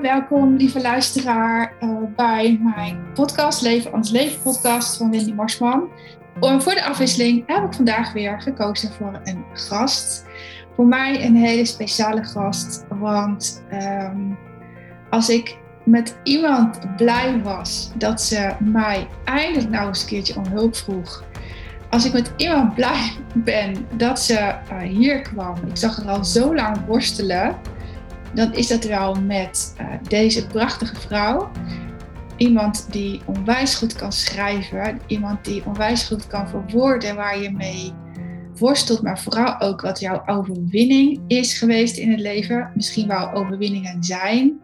welkom lieve luisteraar uh, bij mijn podcast Leven als Leven podcast van Wendy Marsman. Voor de afwisseling heb ik vandaag weer gekozen voor een gast. Voor mij een hele speciale gast, want um, als ik met iemand blij was dat ze mij eindelijk nou eens een keertje om hulp vroeg. Als ik met iemand blij ben dat ze uh, hier kwam, ik zag er al zo lang worstelen dan is dat wel met uh, deze prachtige vrouw. Iemand die onwijs goed kan schrijven, iemand die onwijs goed kan verwoorden waar je mee worstelt, maar vooral ook wat jouw overwinning is geweest in het leven. Misschien wel overwinningen zijn.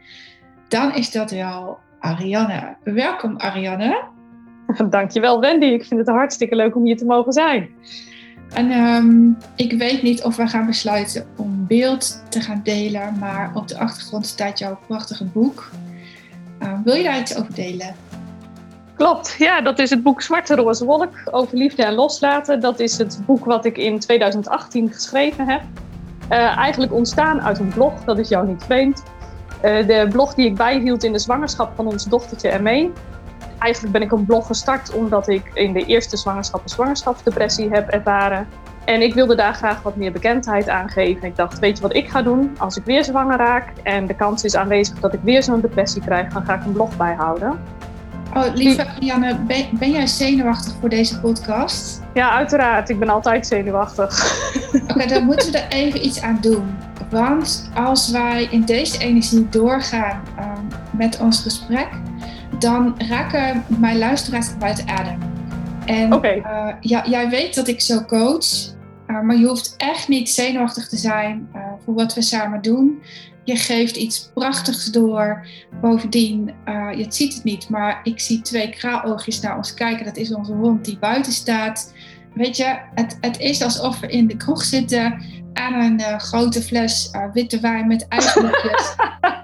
Dan is dat wel Ariane. Welkom Ariane. Dankjewel Wendy, ik vind het hartstikke leuk om hier te mogen zijn. En um, ik weet niet of we gaan besluiten om beeld te gaan delen, maar op de achtergrond staat jouw prachtige boek. Uh, wil je daar iets over delen? Klopt, ja, dat is het boek Zwarte Roze Wolk over liefde en loslaten. Dat is het boek wat ik in 2018 geschreven heb. Uh, eigenlijk ontstaan uit een blog, dat is jou niet vreemd. Uh, de blog die ik bijhield in de zwangerschap van ons dochtertje ME eigenlijk ben ik een blog gestart omdat ik in de eerste zwangerschap een zwangerschapsdepressie heb ervaren. En ik wilde daar graag wat meer bekendheid aan geven. Ik dacht, weet je wat ik ga doen als ik weer zwanger raak en de kans is aanwezig dat ik weer zo'n depressie krijg, dan ga ik een blog bijhouden. Oh, lieve Janne, ben, ben, jij zenuwachtig voor deze podcast? Ja, uiteraard. Ik ben altijd zenuwachtig. Oké, dan moeten we er even iets aan doen. Want als wij in deze energie doorgaan um, met ons gesprek, dan raken mijn luisteraars buiten adem. En uh, ja, jij weet dat ik zo coach, uh, maar je hoeft echt niet zenuwachtig te zijn uh, voor wat we samen doen. Je geeft iets prachtigs door. Bovendien, je ziet het niet, maar ik zie twee kraaloogjes naar ons kijken. Dat is onze hond die buiten staat. Weet je, het, het is alsof we in de kroeg zitten aan een grote fles witte wijn met ijsblokjes.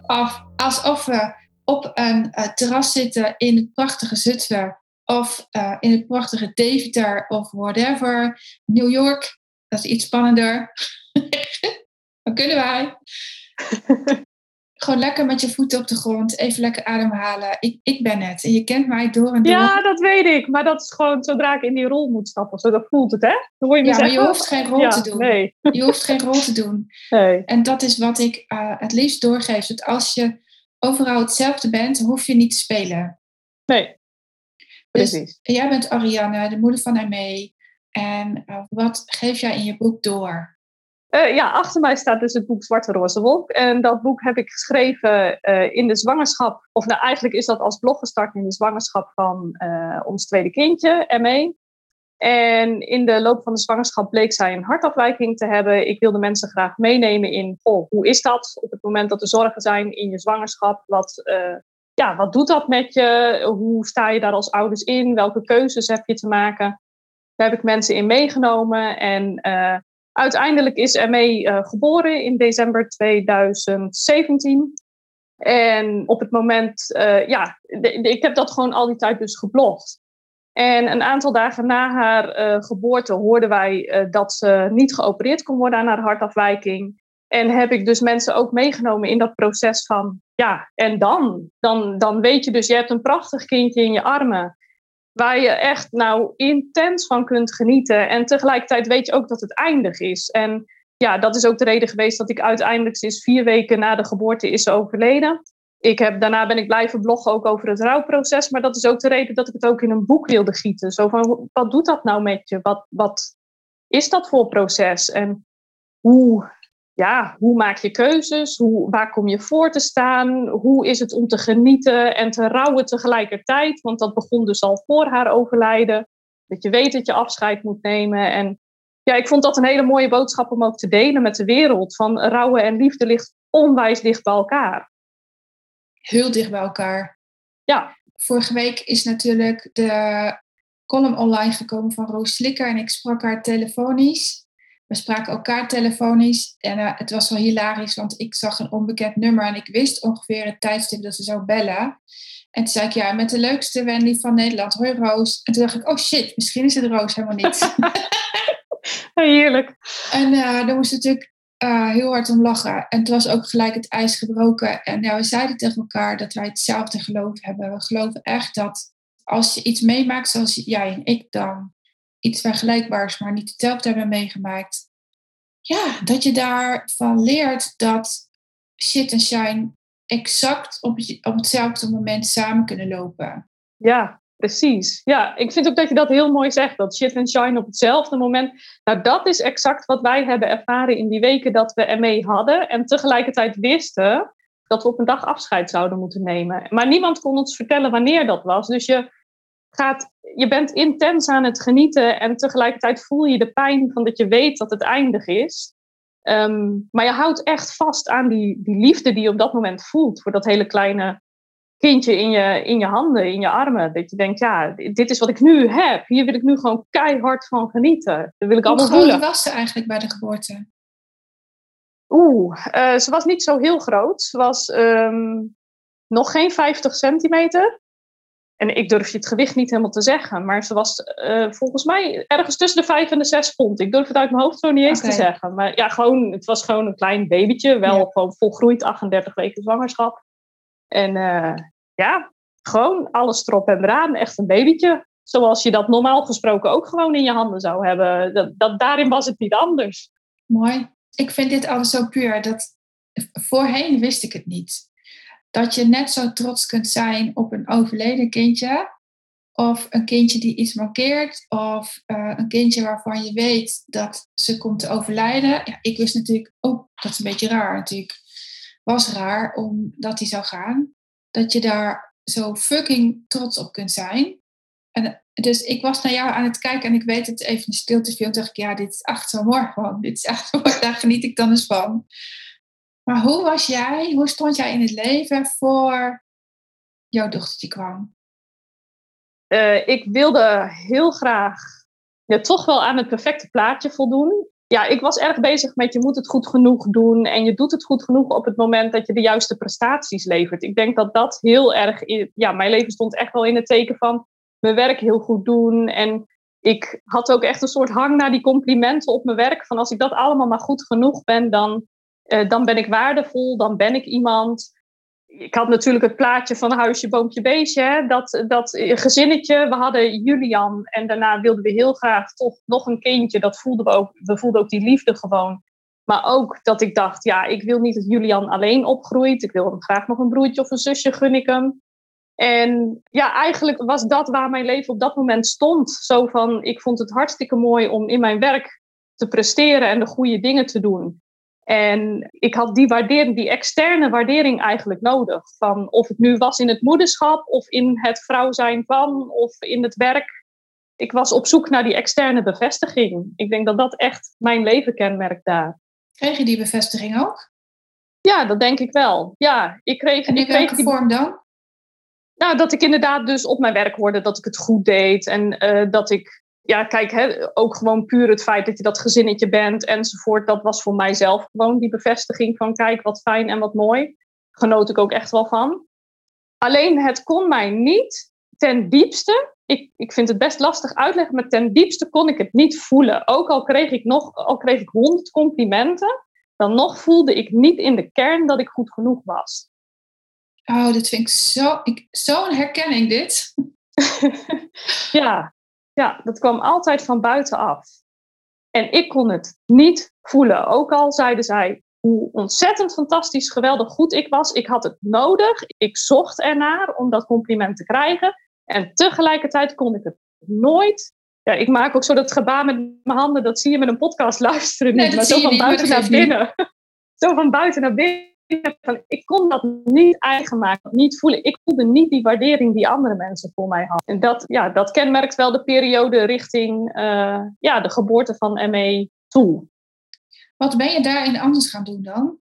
of alsof we op een uh, terras zitten in het prachtige Zutphen of uh, in het prachtige Deventer of whatever. New York, dat is iets spannender. Dan kunnen wij. Gewoon lekker met je voeten op de grond, even lekker ademhalen. Ik, ik ben het en je kent mij door en door. Ja, dat weet ik. Maar dat is gewoon zodra ik in die rol moet stappen. Zo, dat voelt het, hè? Dan hoor je ja, maar je hoeft geen rol te doen. Nee. Je hoeft geen rol te doen. Nee. En dat is wat ik uh, het liefst doorgeef. Dat als je overal hetzelfde bent, hoef je niet te spelen. Nee, dus precies. Dus jij bent Ariane, de moeder van Aimee. En uh, wat geef jij in je boek door? Uh, ja, achter mij staat dus het boek Zwarte Roze Wolk. En dat boek heb ik geschreven uh, in de zwangerschap. Of nou, eigenlijk is dat als blog gestart in de zwangerschap van ons tweede kindje, ME. En in de loop van de zwangerschap bleek zij een hartafwijking te hebben. Ik wilde mensen graag meenemen in, oh, hoe is dat op het moment dat er zorgen zijn in je zwangerschap? Wat, uh, ja, wat doet dat met je? Hoe sta je daar als ouders in? Welke keuzes heb je te maken? Daar heb ik mensen in meegenomen. En uh, uiteindelijk is ME uh, geboren in december 2017. En op het moment, ja, ik heb dat gewoon al die tijd dus geblogd. En een aantal dagen na haar uh, geboorte hoorden wij uh, dat ze niet geopereerd kon worden aan haar hartafwijking. En heb ik dus mensen ook meegenomen in dat proces van, ja, en dan? Dan, dan weet je dus, je hebt een prachtig kindje in je armen. Waar je echt nou intens van kunt genieten. En tegelijkertijd weet je ook dat het eindig is. En ja, dat is ook de reden geweest dat ik uiteindelijk, sinds vier weken na de geboorte, is overleden ik heb, daarna ben ik blijven bloggen ook over het rouwproces. Maar dat is ook de reden dat ik het ook in een boek wilde gieten. Zo van, wat doet dat nou met je? Wat, wat is dat voor proces? En hoe, ja, hoe maak je keuzes? Hoe, waar kom je voor te staan? Hoe is het om te genieten en te rouwen tegelijkertijd? Want dat begon dus al voor haar overlijden. Dat je weet dat je afscheid moet nemen. En ja, ik vond dat een hele mooie boodschap om ook te delen met de wereld. Van rouwen en liefde ligt onwijs dicht bij elkaar heel dicht bij elkaar. Ja. Vorige week is natuurlijk de column online gekomen van Roos Slikker en ik sprak haar telefonisch. We spraken elkaar telefonisch en uh, het was wel hilarisch, want ik zag een onbekend nummer en ik wist ongeveer het tijdstip dat ze zou bellen. En toen zei ik, ja, met de leukste Wendy van Nederland. Hoi Roos. En toen dacht ik, oh shit, misschien is het Roos helemaal niet. Heerlijk. En uh, dan moest natuurlijk uh, heel hard om lachen. En het was ook gelijk het ijs gebroken. En ja, we zeiden tegen elkaar dat wij hetzelfde geloof hebben. We geloven echt dat als je iets meemaakt zoals jij en ik dan, iets vergelijkbaars, maar niet hetzelfde hebben meegemaakt. Ja, dat je daarvan leert dat shit en shine exact op, op hetzelfde moment samen kunnen lopen. Ja, Precies. Ja, ik vind ook dat je dat heel mooi zegt. Dat shit en shine op hetzelfde moment. Nou, dat is exact wat wij hebben ervaren in die weken dat we ermee hadden. En tegelijkertijd wisten dat we op een dag afscheid zouden moeten nemen. Maar niemand kon ons vertellen wanneer dat was. Dus je, gaat, je bent intens aan het genieten. En tegelijkertijd voel je de pijn van dat je weet dat het eindig is. Ehm, maar je houdt echt vast aan die, die liefde die je op dat moment voelt. Voor dat hele kleine kindje in je, in je handen, in je armen. Dat je denkt, ja, dit is wat ik nu heb. Hier wil ik nu gewoon keihard van genieten. Dat wil ik Hoe allemaal groot voelen. was ze eigenlijk bij de geboorte? Oeh, eh, ze was niet zo heel groot. Ze was ehm, nog geen 50 centimeter. En ik durf je het gewicht niet helemaal te zeggen. Maar ze was eh, volgens mij ergens tussen de 5 en de 6 pond. Ik durf het uit mijn hoofd zo niet eens te zeggen. Maar ja, gewoon, het was gewoon een klein babytje. Wel Ja. gewoon volgroeid, 38 weken zwangerschap. En eh, ja, gewoon alles erop en eraan. Echt een babytje. Zoals je dat normaal gesproken ook gewoon in je handen zou hebben. Dat, dat, daarin was het niet anders. Mooi. Ik vind dit alles zo puur. Dat, voorheen wist ik het niet. Dat je net zo trots kunt zijn op een overleden kindje. Of een kindje die iets markeert. Of eh, een kindje waarvan je weet dat ze komt te overlijden. Ja, ik wist natuurlijk ook, dat is een beetje raar natuurlijk. Was raar omdat hij zou gaan. Dat je daar zo fucking trots op kunt zijn. En dus ik was naar jou aan het kijken en ik weet het even een stilte viel. En dacht ik, ja, dit is echt zo mooi van. Dit is echt mooi, daar geniet ik dan eens van. Maar hoe was jij, hoe stond jij in het leven voor jouw dochtertje kwam? Eh, ik wilde heel graag ja, toch wel aan het perfecte plaatje voldoen. Ja, ik was erg bezig met je moet het goed genoeg doen. En je doet het goed genoeg op het moment dat je de juiste prestaties levert. Ik denk dat dat heel erg... Ja, mijn leven stond echt wel in het teken van mijn werk heel goed doen. En ik had ook echt een soort hang naar die complimenten op mijn werk. Van als ik dat allemaal maar goed genoeg ben, dan, eh, dan ben ik waardevol. Dan ben ik iemand ik had natuurlijk het plaatje van huisje, boompje, beestje. Hè? Dat, dat gezinnetje. We hadden Julian en daarna wilden we heel graag toch nog een kindje. Dat voelden we ook. We voelden ook die liefde gewoon. Maar ook dat ik dacht, ja, ik wil niet dat Julian alleen opgroeit. Ik wil hem graag nog een broertje of een zusje, gun ik hem. En ja, eigenlijk was dat waar mijn leven op dat moment stond. Zo van, ik vond het hartstikke mooi om in mijn werk te presteren en de goede dingen te doen. En ik had die waardering, die externe waardering eigenlijk nodig. Van of het nu was in het moederschap, of in het vrouw zijn van, of in het werk. Ik was op zoek naar die externe bevestiging. Ik denk dat dat echt mijn leven kenmerkt daar. Kreeg je die bevestiging ook? Ja, dat denk ik wel. Ja, ik kreeg, En in ik kreeg welke die vorm dan? Nou, dat ik inderdaad dus op mijn werk hoorde dat ik het goed deed. En uh, dat ik, ja, kijk, hè, ook gewoon puur het feit dat je dat gezinnetje bent enzovoort. Dat was voor mijzelf gewoon die bevestiging van, kijk, wat fijn en wat mooi. Genoot ik ook echt wel van. Alleen het kon mij niet ten diepste, ik, ik vind het best lastig uitleggen, maar ten diepste kon ik het niet voelen. Ook al kreeg ik nog, al kreeg ik honderd complimenten, dan nog voelde ik niet in de kern dat ik goed genoeg was. Oh, dit vind ik zo, ik, zo'n herkenning dit. ja, ja, dat kwam altijd van buitenaf. En ik kon het niet voelen. Ook al zeiden zij hoe ontzettend fantastisch, geweldig goed ik was. Ik had het nodig. Ik zocht ernaar om dat compliment te krijgen. En tegelijkertijd kon ik het nooit. Ja, ik maak ook zo dat gebaar met mijn handen. Dat zie je met een podcast luisteren. Niet, maar zo van buiten naar binnen. zo van buiten naar binnen. Van, ik kon dat niet eigen maken, niet voelen. Ik voelde niet die waardering die andere mensen voor mij hadden. En dat, ja, dat kenmerkt wel de periode richting uh, ja, de geboorte van ME toe. Wat ben je daarin anders gaan doen dan?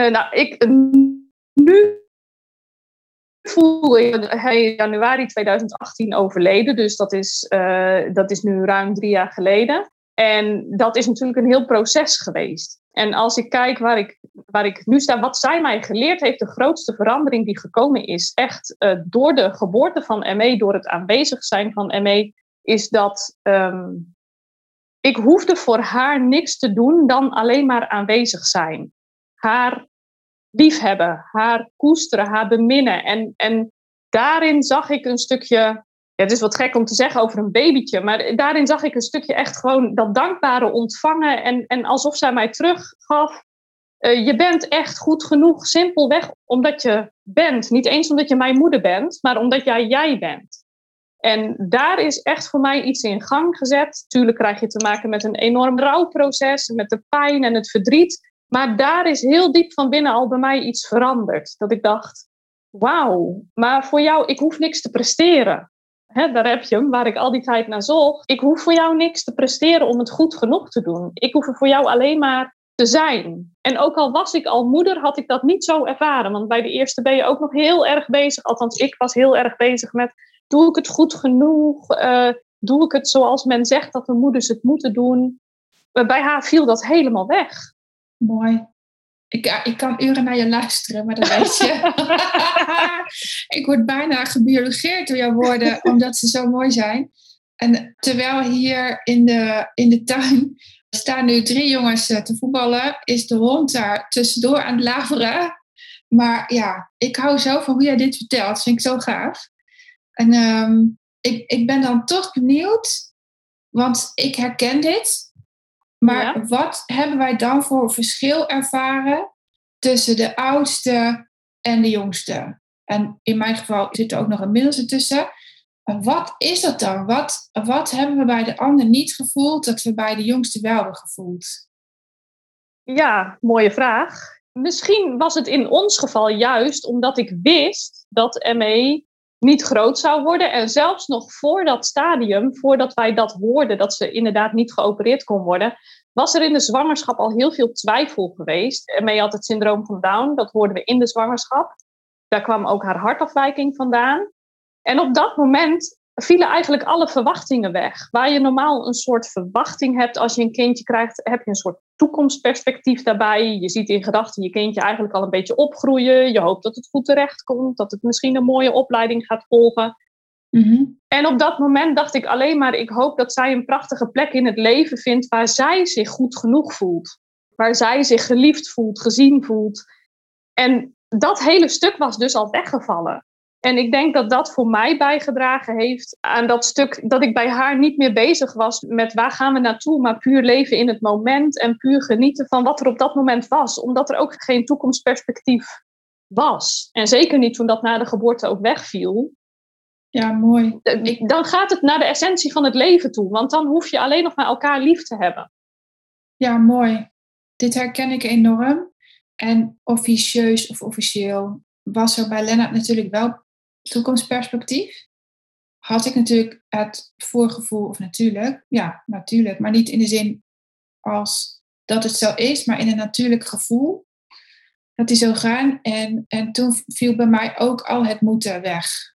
Uh, nou, ik nu voel ik hij in januari 2018 overleden, dus dat is, uh, dat is nu ruim drie jaar geleden. En dat is natuurlijk een heel proces geweest. En als ik kijk waar ik, waar ik nu sta, wat zij mij geleerd heeft, de grootste verandering die gekomen is, echt uh, door de geboorte van ME, door het aanwezig zijn van ME, is dat um, ik hoefde voor haar niks te doen dan alleen maar aanwezig zijn. Haar liefhebben, haar koesteren, haar beminnen. En, en daarin zag ik een stukje. Het is wat gek om te zeggen over een babytje, maar daarin zag ik een stukje echt gewoon dat dankbare ontvangen. En, en alsof zij mij teruggaf: uh, Je bent echt goed genoeg, simpelweg omdat je bent. Niet eens omdat je mijn moeder bent, maar omdat jij jij bent. En daar is echt voor mij iets in gang gezet. Tuurlijk krijg je te maken met een enorm rouwproces, met de pijn en het verdriet. Maar daar is heel diep van binnen al bij mij iets veranderd. Dat ik dacht, wauw, maar voor jou, ik hoef niks te presteren. Daar heb je hem, waar ik al die tijd naar zocht. Ik hoef voor jou niks te presteren om het goed genoeg te doen. Ik hoef er voor jou alleen maar te zijn. En ook al was ik al moeder, had ik dat niet zo ervaren. Want bij de eerste ben je ook nog heel erg bezig. Althans, ik was heel erg bezig met doe ik het goed genoeg? Uh, doe ik het zoals men zegt dat de moeders het moeten doen? bij haar viel dat helemaal weg. Mooi. Ik, ik kan uren naar je luisteren, maar dat weet je. ik word bijna gebiologeerd door jouw woorden, omdat ze zo mooi zijn. En terwijl hier in de, in de tuin staan nu drie jongens eh, te voetballen, is de hond daar tussendoor aan het laveren. Maar ja, ik hou zo van hoe jij dit vertelt. Dat vind ik zo gaaf. En ehm, ik, ik ben dan toch benieuwd, want ik herken dit. Maar wat hebben wij dan voor verschil ervaren tussen de oudste en de jongste? En in mijn geval zit er ook nog een middelste tussen. Wat is dat dan? Wat, wat hebben we bij de ander niet gevoeld dat we bij de jongste wel hebben gevoeld? Ja, mooie vraag. Misschien was het in ons geval juist omdat ik wist dat ME niet groot zou worden. En zelfs nog voor dat stadium, voordat wij dat hoorden, dat ze inderdaad niet geopereerd kon worden, was er in de zwangerschap al heel veel twijfel geweest. En mee had het syndroom van Down, dat hoorden we in de zwangerschap. Daar kwam ook haar hartafwijking vandaan. En op dat moment vielen eigenlijk alle verwachtingen weg. Waar je normaal een soort verwachting hebt als je een kindje krijgt, heb je een soort toekomstperspectief daarbij. Je ziet in gedachten je kindje eigenlijk al een beetje opgroeien. Je hoopt dat het goed terecht komt, dat het misschien een mooie opleiding gaat volgen. Mhm. En op dat moment dacht ik alleen maar, ik hoop dat zij een prachtige plek in het leven vindt waar zij zich goed genoeg voelt. Waar zij zich geliefd voelt, gezien voelt. En dat hele stuk was dus al weggevallen. En ik denk dat dat voor mij bijgedragen heeft aan dat stuk dat ik bij haar niet meer bezig was met waar gaan we naartoe, maar puur leven in het moment en puur genieten van wat er op dat moment was, omdat er ook geen toekomstperspectief was. En zeker niet toen dat na de geboorte ook wegviel. Ja, mooi. Dan gaat het naar de essentie van het leven toe, want dan hoef je alleen nog maar elkaar lief te hebben. Ja, mooi. Dit herken ik enorm. En officieus of officieel was er bij Lennart natuurlijk wel toekomstperspectief had ik natuurlijk het voorgevoel, of natuurlijk, ja, natuurlijk, maar niet in de zin als dat het zo is, maar in een natuurlijk gevoel dat hij zou gaan. En, en toen viel bij mij ook al het moeten weg.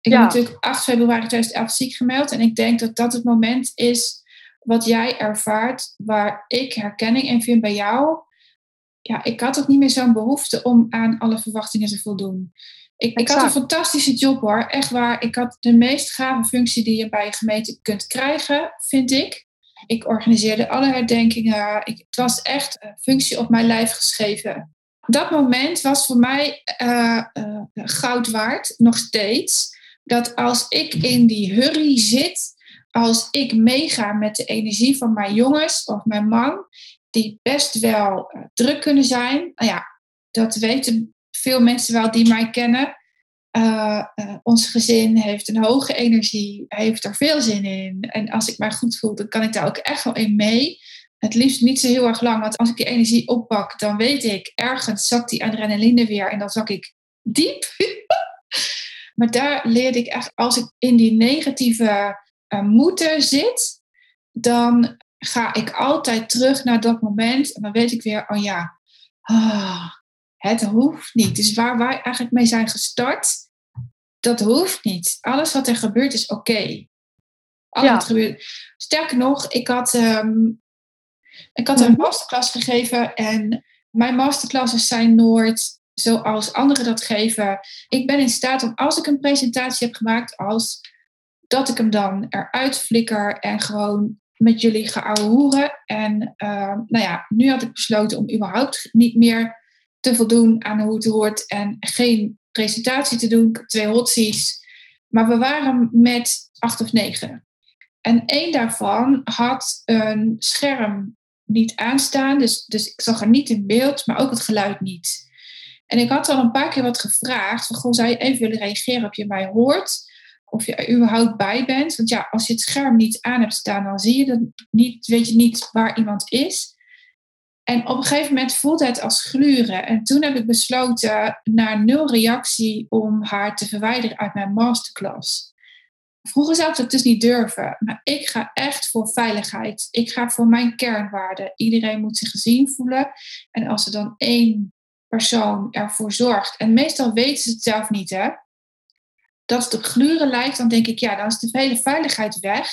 Ik ja. ben natuurlijk 8 februari 2011 ziek gemeld en ik denk dat dat het moment is wat jij ervaart, waar ik herkenning in vind bij jou. Ja, ik had ook niet meer zo'n behoefte om aan alle verwachtingen te voldoen. Ik, ik, had een fantastische job hoor, echt waar. Ik had de meest gave functie die je bij een gemeente kunt krijgen, vind ik. Ik organiseerde alle herdenkingen. Ik, het was echt een functie op mijn lijf geschreven. Dat moment was voor mij uh, uh, goud waard, nog steeds. Dat als ik in die hurry zit, als ik meega met de energie van mijn jongens of mijn man, die best wel uh, druk kunnen zijn. Nou ja, dat weten veel mensen wel die mij kennen. Uh, ons gezin heeft een hoge energie, heeft er veel zin in. En als ik mij goed voel, dan kan ik daar ook echt wel in mee. Het liefst niet zo heel erg lang, want als ik die energie oppak, dan weet ik, ergens zakt die adrenaline weer en dan zak ik diep. maar daar leerde ik echt, als ik in die negatieve uh, zit, dan ga ik altijd terug naar dat moment en dan weet ik weer, oh ja, ah, het hoeft niet. Dus waar wij eigenlijk mee zijn gestart, dat hoeft niet. Alles wat er gebeurt is oké. Okay. Alles wat gebeurt. Sterker nog, ik had, um, ik had een mhm. masterclass gegeven en mijn masterclasses zijn nooit zoals anderen dat geven. Ik ben in staat om, als ik een presentatie heb gemaakt, als dat ik hem dan eruit flikker en gewoon met jullie geouwehoeren. En uh, nou ja, nu had ik besloten om überhaupt niet meer te voldoen aan hoe het hoort en geen presentatie te doen, twee hotsies. Maar we waren met acht of negen. En één daarvan had een scherm niet aanstaan, dus, dus ik zag er niet in beeld, maar ook het geluid niet. En ik had al een paar keer wat gevraagd, van, goh, zou je even willen reageren of je mij hoort? Of je er überhaupt bij bent. Want ja, als je het scherm niet aan hebt staan, dan zie je dat niet, weet je niet waar iemand is. En op een gegeven moment voelde het als gluren. En toen heb ik besloten, na nul reactie, om haar te verwijderen uit mijn masterclass. Vroeger zou ik dat dus niet durven. Maar ik ga echt voor veiligheid. Ik ga voor mijn kernwaarden. Iedereen moet zich gezien voelen. En als er dan één persoon ervoor zorgt, en meestal weten ze het zelf niet, hè, dat het op gluren lijkt, dan denk ik, ja, dan is de hele veiligheid weg.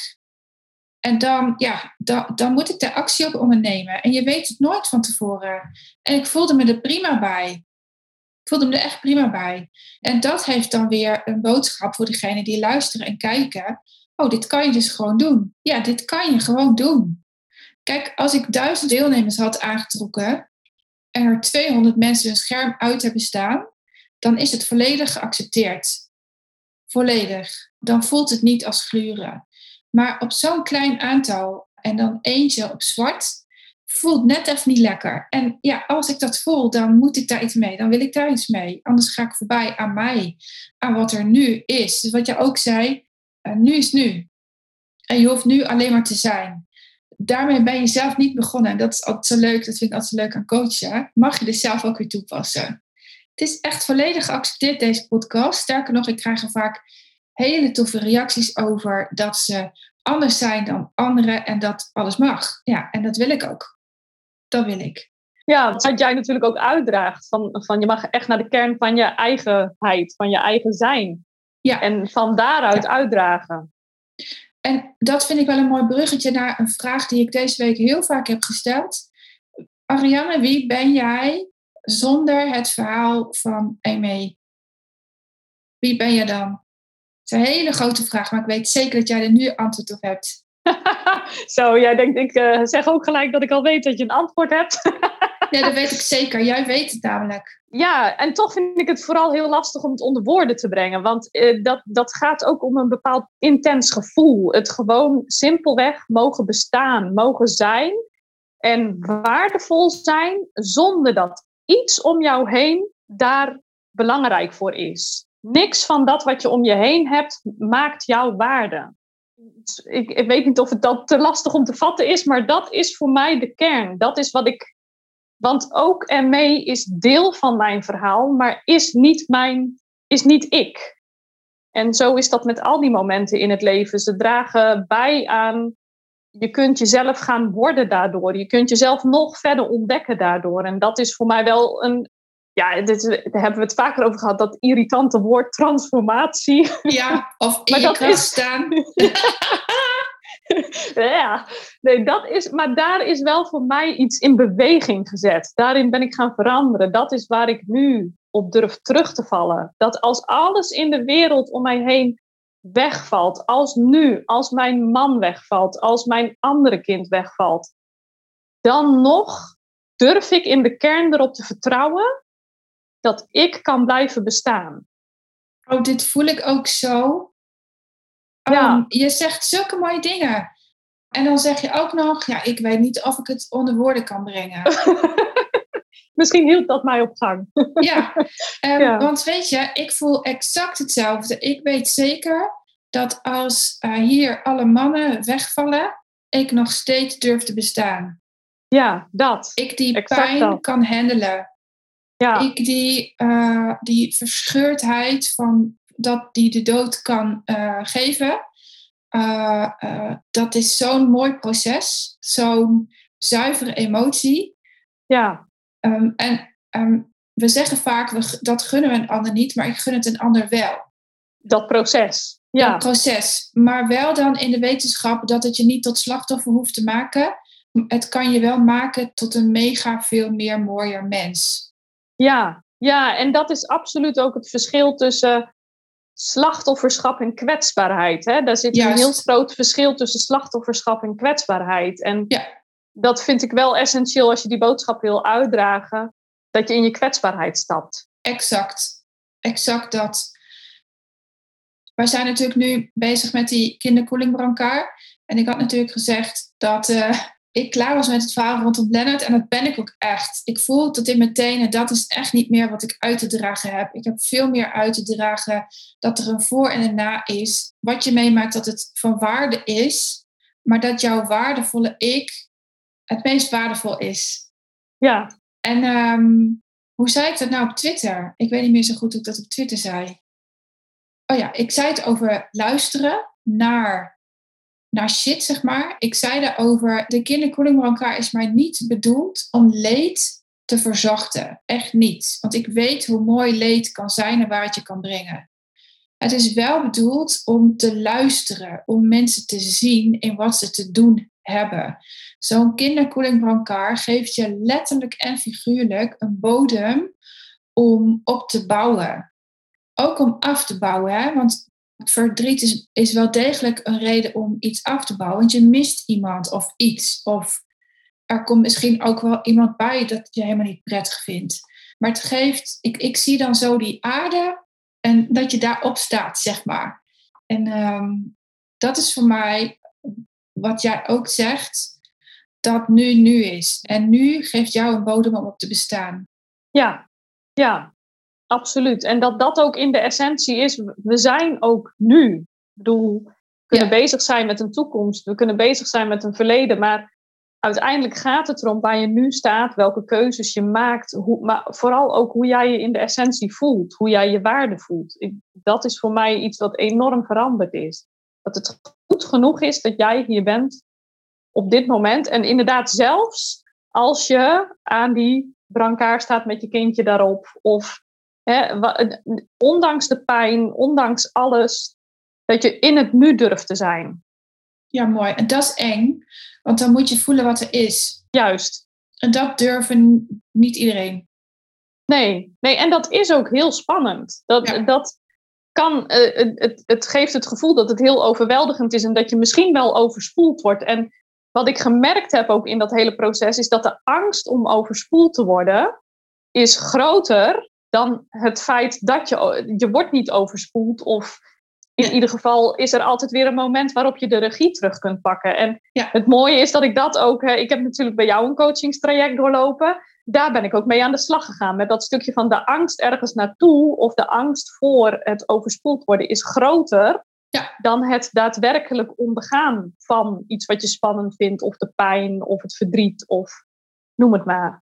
En dan, ja, dan, dan moet ik de actie op ondernemen. En je weet het nooit van tevoren. En ik voelde me er prima bij. Ik voelde me er echt prima bij. En dat heeft dan weer een boodschap voor degenen die luisteren en kijken. Oh, dit kan je dus gewoon doen. Ja, dit kan je gewoon doen. Kijk, als ik duizend deelnemers had aangetrokken en er 200 mensen hun scherm uit hebben staan, dan is het volledig geaccepteerd. Volledig. Dan voelt het niet als gluren. Maar op zo'n klein aantal en dan eentje op zwart, voelt net even niet lekker. En ja, als ik dat voel, dan moet ik daar iets mee. Dan wil ik daar iets mee. Anders ga ik voorbij aan mij, aan wat er nu is. Dus wat je ook zei, uh, nu is nu. En je hoeft nu alleen maar te zijn. Daarmee ben je zelf niet begonnen. En dat is altijd zo leuk, dat vind ik altijd zo leuk aan coachen. Mag je dus zelf ook weer toepassen. Het is echt volledig geaccepteerd, deze podcast. Sterker nog, ik krijg er vaak hele toffe reacties over dat ze anders zijn dan anderen en dat alles mag. Ja, en dat wil ik ook. Dat wil ik. Ja, wat jij natuurlijk ook uitdraagt. Van, van je mag echt naar de kern van je eigenheid, van je eigen zijn. Ja. En van daaruit uitdragen. En dat vind ik wel een mooi bruggetje naar een vraag die ik deze week heel vaak heb gesteld. Ariane, wie ben jij zonder het verhaal van Amy? Wie ben je dan? Het is een hele grote vraag, maar ik weet zeker dat jij er nu antwoord op hebt. Zo, jij denkt, ik uh, zeg ook gelijk dat ik al weet dat je een antwoord hebt. ja, dat weet ik zeker. Jij weet het namelijk. Ja, en toch vind ik het vooral heel lastig om het onder woorden te brengen. Want uh, dat, dat gaat ook om een bepaald intens gevoel. Het gewoon simpelweg mogen bestaan, mogen zijn en waardevol zijn zonder dat iets om jou heen daar belangrijk voor is. Niks van dat wat je om je heen hebt maakt jouw waarde. Ik, ik weet niet of het dat te lastig om te vatten is, maar dat is voor mij de kern. Dat is wat ik. Want ook en mee is deel van mijn verhaal, maar is niet mijn, is niet ik. En zo is dat met al die momenten in het leven. Ze dragen bij aan. Je kunt jezelf gaan worden daardoor. Je kunt jezelf nog verder ontdekken daardoor. En dat is voor mij wel een, ja, dit, daar hebben we het vaker over gehad, dat irritante woord transformatie. Ja, of in je is... staan. ja, nee, dat is, maar daar is wel voor mij iets in beweging gezet. Daarin ben ik gaan veranderen. Dat is waar ik nu op durf terug te vallen. Dat als alles in de wereld om mij heen wegvalt, als nu, als mijn man wegvalt, als mijn andere kind wegvalt, dan nog durf ik in de kern erop te vertrouwen dat ik kan blijven bestaan. Oh, dit voel ik ook zo. Ja. Um, je zegt zulke mooie dingen. En dan zeg je ook nog, ja, ik weet niet of ik het onder woorden kan brengen. Misschien hield dat mij op gang. ja, um, ja, want weet je, ik voel exact hetzelfde. Ik weet zeker dat als uh, hier alle mannen wegvallen, ik nog steeds durf te bestaan. Ja, dat. Ik die pijn kan handelen. Ja. Ik die, uh, die verscheurdheid van dat die de dood kan uh, geven, uh, dat is zo'n mooi proces, zo'n zuivere emotie. Ja. Um, en um, we zeggen vaak, we, dat gunnen we een ander niet, maar ik gun het een ander wel. Dat proces. Ja. Dat proces. Maar wel dan in de wetenschap dat het je niet tot slachtoffer hoeft te maken. Het kan je wel maken tot een mega veel meer mooier mens. Ja, ja, en dat is absoluut ook het verschil tussen slachtofferschap en kwetsbaarheid. Hè? Daar zit een heel groot verschil tussen slachtofferschap en kwetsbaarheid. En ja. dat vind ik wel essentieel als je die boodschap wil uitdragen, dat je in je kwetsbaarheid stapt. Exact, exact dat. Wij zijn natuurlijk nu bezig met die kinderkoelingbrancard. En ik had natuurlijk gezegd dat uh, ik klaar was met het verhaal rondom Leonard. En dat ben ik ook echt. Ik voel tot in meteen, en dat is echt niet meer wat ik uit te dragen heb. Ik heb veel meer uit te dragen dat er een voor en een na is. Wat je meemaakt dat het van waarde is. Maar dat jouw waardevolle ik het meest waardevol is. Ja. En um, hoe zei ik dat nou op Twitter? Ik weet niet meer zo goed hoe ik dat op Twitter zei. Oh ja, ik zei het over luisteren naar, naar shit, zeg maar. Ik zei daarover, de kinderkoelingbrancard is maar niet bedoeld om leed te verzachten. Echt niet. Want ik weet hoe mooi leed kan zijn en waar het je kan brengen. Het is wel bedoeld om te luisteren, om mensen te zien in wat ze te doen hebben. Zo'n kinderkoelingbrancard geeft je letterlijk en figuurlijk een bodem om op te bouwen. Ook om af te bouwen, hè? want verdriet is, is wel degelijk een reden om iets af te bouwen. Want je mist iemand of iets. Of er komt misschien ook wel iemand bij dat je helemaal niet prettig vindt. Maar het geeft, ik, ik zie dan zo die aarde en dat je daarop staat, zeg maar. En ehm, dat is voor mij wat jij ook zegt, dat nu nu is. En nu geeft jou een bodem om op te bestaan. Ja, ja, absoluut. En dat dat ook in de essentie is, we zijn ook nu. Ik bedoel, we kunnen bezig zijn met een toekomst, we kunnen bezig zijn met een verleden, maar uiteindelijk gaat het erom waar je nu staat, welke keuzes je maakt, hoe, maar vooral ook hoe jij je in de essentie voelt, hoe jij je waarde voelt. Ik, dat is voor mij iets wat enorm veranderd is. Dat het goed genoeg is dat jij hier bent op dit moment. En inderdaad, zelfs als je aan die brancard staat met je kindje daarop, of hè, ondanks de pijn, ondanks alles, dat je in het nu durft te zijn. Ja, mooi. En dat is eng, want dan moet je voelen wat er is. Juist. En dat durven niet iedereen. Nee, nee, en dat is ook heel spannend. Dat, dat, kan, uh, het, het geeft het gevoel dat het heel overweldigend is en dat je misschien wel overspoeld wordt. En wat ik gemerkt heb ook in dat hele proces, is dat de angst om overspoeld te worden, is groter dan het feit dat je, je wordt niet overspoeld of in ieder geval is er altijd weer een moment waarop je de regie terug kunt pakken. En ja. het mooie is dat ik dat ook. Ik heb natuurlijk bij jou een coachingstraject doorlopen daar ben ik ook mee aan de slag gegaan. Met dat stukje van de angst ergens naartoe of de angst voor het overspoeld worden is groter ja. dan het daadwerkelijk ondergaan van iets wat je spannend vindt, of de pijn of het verdriet of noem het maar.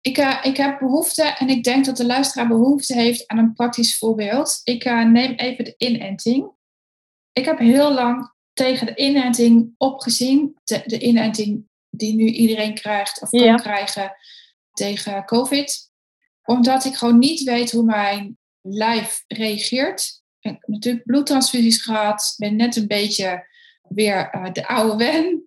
Ik, uh, ik heb behoefte en ik denk dat de luisteraar behoefte heeft aan een praktisch voorbeeld. Ik uh, neem even de inenting. Ik heb heel lang tegen de inenting opgezien. De, de inenting die nu iedereen krijgt of kan ja. krijgen tegen COVID. Omdat ik gewoon niet weet hoe mijn lijf reageert. Ik heb natuurlijk bloedtransfusies gehad. ben net een beetje weer uh, de oude wen.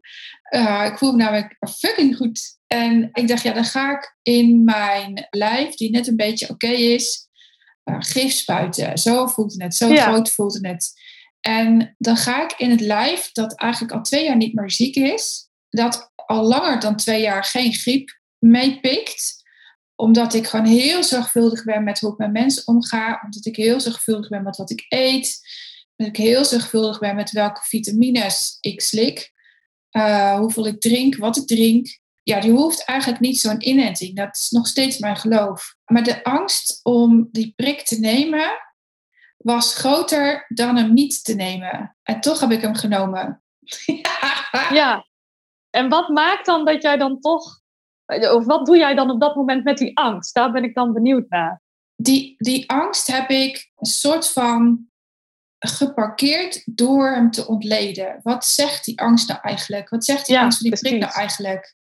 Uh, ik voel me namelijk fucking goed. En ik dacht, ja, dan ga ik in mijn lijf, die net een beetje oké is, uh, gif spuiten. Zo voelt het net, zo ja. groot voelt het net. En dan ga ik in het lijf, dat eigenlijk al twee jaar niet meer ziek is, dat al langer dan twee jaar geen griep meepikt. Omdat ik gewoon heel zorgvuldig ben met hoe ik met mensen omga. Omdat ik heel zorgvuldig ben met wat ik eet. Dat ik heel zorgvuldig ben met welke vitamines ik slik. Uh, hoeveel ik drink, wat ik drink. Ja, die hoeft eigenlijk niet zo'n inenting. Dat is nog steeds mijn geloof. Maar de angst om die prik te nemen was groter dan hem niet te nemen. En toch heb ik hem genomen. ja, en wat maakt dan dat jij dan toch of wat doe jij dan op dat moment met die angst? Daar ben ik dan benieuwd naar. Die, die angst heb ik een soort van geparkeerd door hem te ontleden. Wat zegt die angst nou eigenlijk? Wat zegt die angst van die prik nou eigenlijk?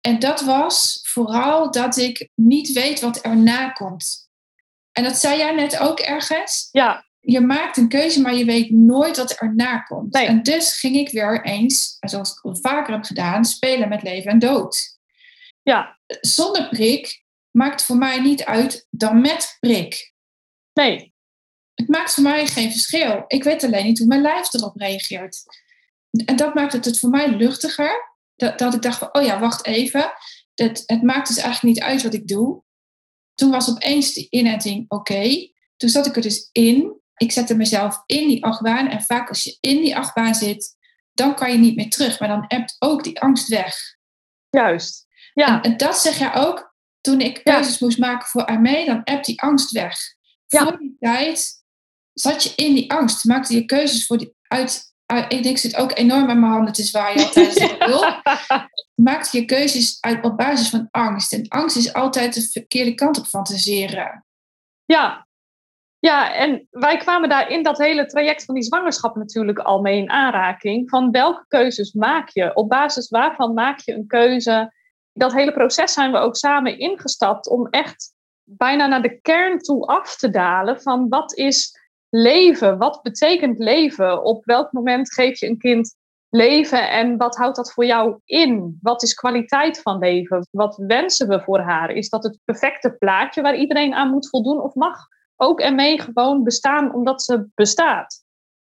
En dat was vooral dat ik niet weet wat erna komt. En dat zei jij net ook ergens. Ja. Je maakt een keuze, maar je weet nooit wat erna komt. Nee. En dus ging ik weer eens, zoals ik al vaker heb gedaan, spelen met leven en dood. Ja. Zonder prik maakt voor mij niet uit dan met prik. Nee. Het maakt voor mij geen verschil. Ik weet alleen niet hoe mijn lijf erop reageert. En dat maakt het, het voor mij luchtiger. Dat, dat ik dacht van, oh ja, wacht even. Het, het maakt dus eigenlijk niet uit wat ik doe. Toen was opeens die inenting oké. Toen zat ik er dus in. Ik zette mezelf in die achtbaan. En vaak als je in die achtbaan zit, dan kan je niet meer terug. Maar dan hebt ook die angst weg. Juist. Ja. En, dat zeg je ook. Toen ik keuzes moest maken voor Armee, dan hebt die angst weg. Ja. Voor die tijd zat je in die angst. Maakte je keuzes voor die, uit, ik denk, zit ook enorm aan mijn handen te zwaaien tijdens de wil. Maakte je keuzes uit, op basis van angst. En angst is altijd de verkeerde kant op fantaseren. Ja, ja, en wij kwamen daar in dat hele traject van die zwangerschap natuurlijk al mee in aanraking. Van welke keuzes maak je? Op basis waarvan maak je een keuze? Dat hele proces zijn we ook samen ingestapt om echt bijna naar de kern toe af te dalen van wat is leven? Wat betekent leven? Op welk moment geef je een kind leven en wat houdt dat voor jou in? Wat is kwaliteit van leven? Wat wensen we voor haar? Is dat het perfecte plaatje waar iedereen aan moet voldoen of mag ook en mee gewoon bestaan omdat ze bestaat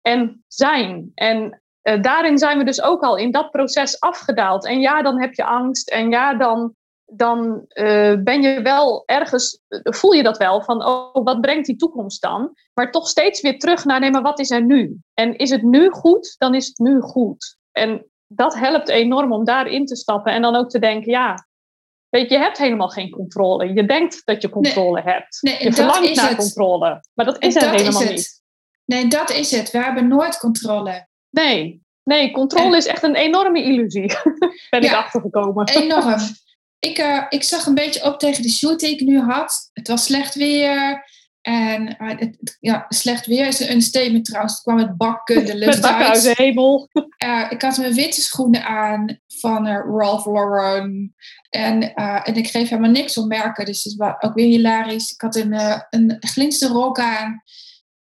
en zijn. En uh, daarin zijn we dus ook al in dat proces afgedaald. En ja, dan heb je angst. En ja, dan, dan uh, ben je wel ergens, voel je dat wel van, oh, wat brengt die toekomst dan? Maar toch steeds weer terug naar, nee, maar wat is er nu? En is het nu goed, dan is het nu goed. En dat helpt enorm om daarin te stappen en dan ook te denken, ja, Weet je, je hebt helemaal geen controle. Je denkt dat je controle hebt. Nee, je verlangt naar controle. Maar dat is er helemaal niet. Nee, dat is het. We hebben nooit controle. Nee, nee controle is echt een enorme illusie. ben ik achtergekomen. Enorm. Ik, uh, ik zag een beetje op tegen de shoot die ik nu had. Het was slecht weer. En uh, het, ja, slecht weer is een statement trouwens. Het kwam met bakken de lucht met uit. de hemel. Uh, ik had mijn witte schoenen aan van uh, Ralph Lauren. En, en ik geef helemaal niks om merken. Dus het was ook weer hilarisch. Ik had een, een rok aan.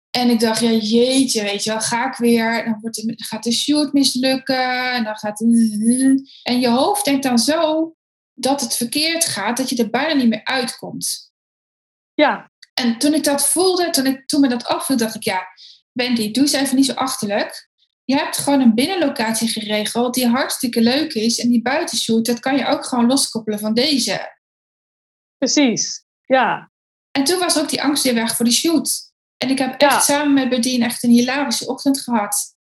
En ik dacht, ja jeetje, weet je wel, ga ik weer. Dan wordt de, gaat de shoot mislukken. En dan gaat... En je hoofd denkt dan zo dat het verkeerd gaat, dat je er bijna niet meer uitkomt. Ja, en toen ik dat voelde, toen, ik, toen me dat afviel, dacht ik, ja, Wendy, doe eens even niet zo achterlijk. Je hebt gewoon een binnenlocatie geregeld die hartstikke leuk is. En die buitenshoot, dat kan je ook gewoon loskoppelen van deze. Precies, ja. En toen was ook die angst weer weg voor die shoot. En ik heb echt samen met Bedien echt een hilarische ochtend gehad.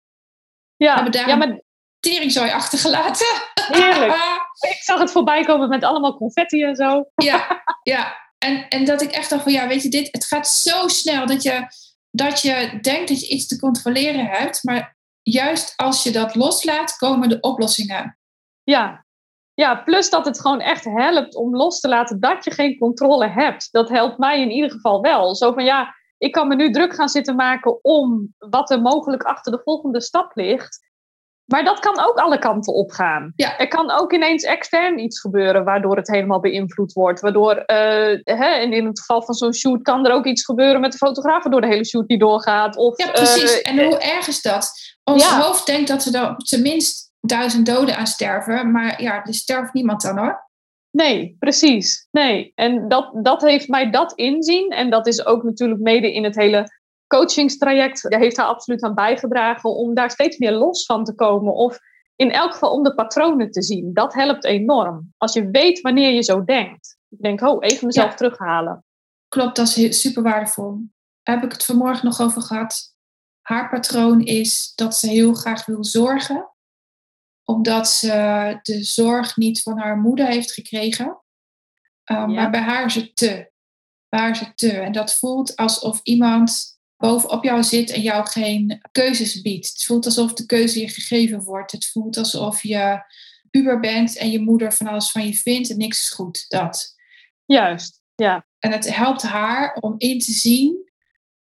Ja, we hebben daar ja, maar... teringzooi achtergelaten. Heerlijk. ik zag het voorbij komen met allemaal confetti en zo. ja, ja. En, en dat ik echt dacht van ja, weet je, dit, het gaat zo snel dat je, dat je denkt dat je iets te controleren hebt. Maar juist als je dat loslaat, komen de oplossingen. Ja, ja, plus dat het gewoon echt helpt om los te laten dat je geen controle hebt. Dat helpt mij in ieder geval wel. Zo van ja, ik kan me nu druk gaan zitten maken om wat er mogelijk achter de volgende stap ligt. Maar dat kan ook alle kanten opgaan. Ja. Er kan ook ineens extern iets gebeuren waardoor het helemaal beïnvloed wordt. Waardoor, uh, hè, en in het geval van zo'n shoot, kan er ook iets gebeuren met de fotograaf waardoor de hele shoot niet doorgaat. Of, ja, precies. Uh, en hoe erg is dat? Ons hoofd denkt dat er dan tenminste duizend doden aan sterven. Maar ja, er sterft niemand dan hoor. Nee, precies. Nee. En dat, dat heeft mij dat inzien. En dat is ook natuurlijk mede in het hele coachingstraject heeft daar absoluut aan bijgedragen om daar steeds meer los van te komen. Of in elk geval om de patronen te zien. Dat helpt enorm. Als je weet wanneer je zo denkt. Ik denk, oh, even mezelf terughalen. Klopt, dat is super waardevol. Daar heb ik het vanmorgen nog over gehad. Haar patroon is dat ze heel graag wil zorgen. Omdat ze de zorg niet van haar moeder heeft gekregen. Um, Maar bij haar is het te. Bij haar is het te. En dat voelt alsof iemand bovenop jou zit en jou geen keuzes biedt. Het voelt alsof de keuze je gegeven wordt. Het voelt alsof je puber bent en je moeder van alles van je vindt en niks is goed. Dat. Juist, ja. En het helpt haar om in te zien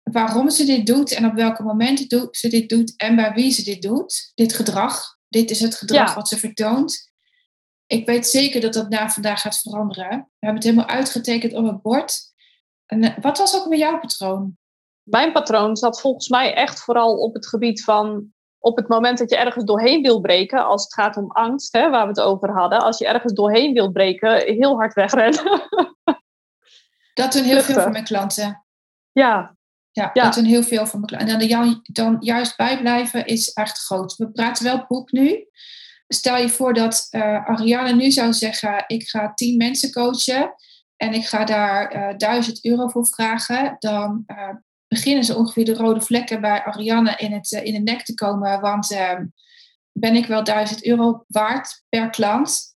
waarom ze dit doet en op welke momenten ze dit doet en bij wie ze dit doet. Dit gedrag. Dit is het gedrag wat ze vertoont. Ik weet zeker dat dat na vandaag gaat veranderen. We hebben het helemaal uitgetekend op het bord. En eh, wat was ook met jouw patroon? Mijn patroon zat volgens mij echt vooral op het gebied van op het moment dat je ergens doorheen wil breken, als het gaat om angst, hè, waar we het over hadden, als je ergens doorheen wil breken, heel hard wegrennen. Dat doen heel veel van mijn klanten. Ja, Ja, Ja. dat doen heel veel van mijn klanten. En dan, dan, juist bijblijven is echt groot. We praten wel boek nu. Stel je voor dat eh, Ariane nu zou zeggen: Ik ga tien mensen coachen en ik ga daar eh 1000 euro voor vragen. Dan eh, beginnen ze ongeveer de rode vlekken bij Ariane in, het, eh, in de nek te komen. Want eh, ben ik wel 1000 euro waard per klant?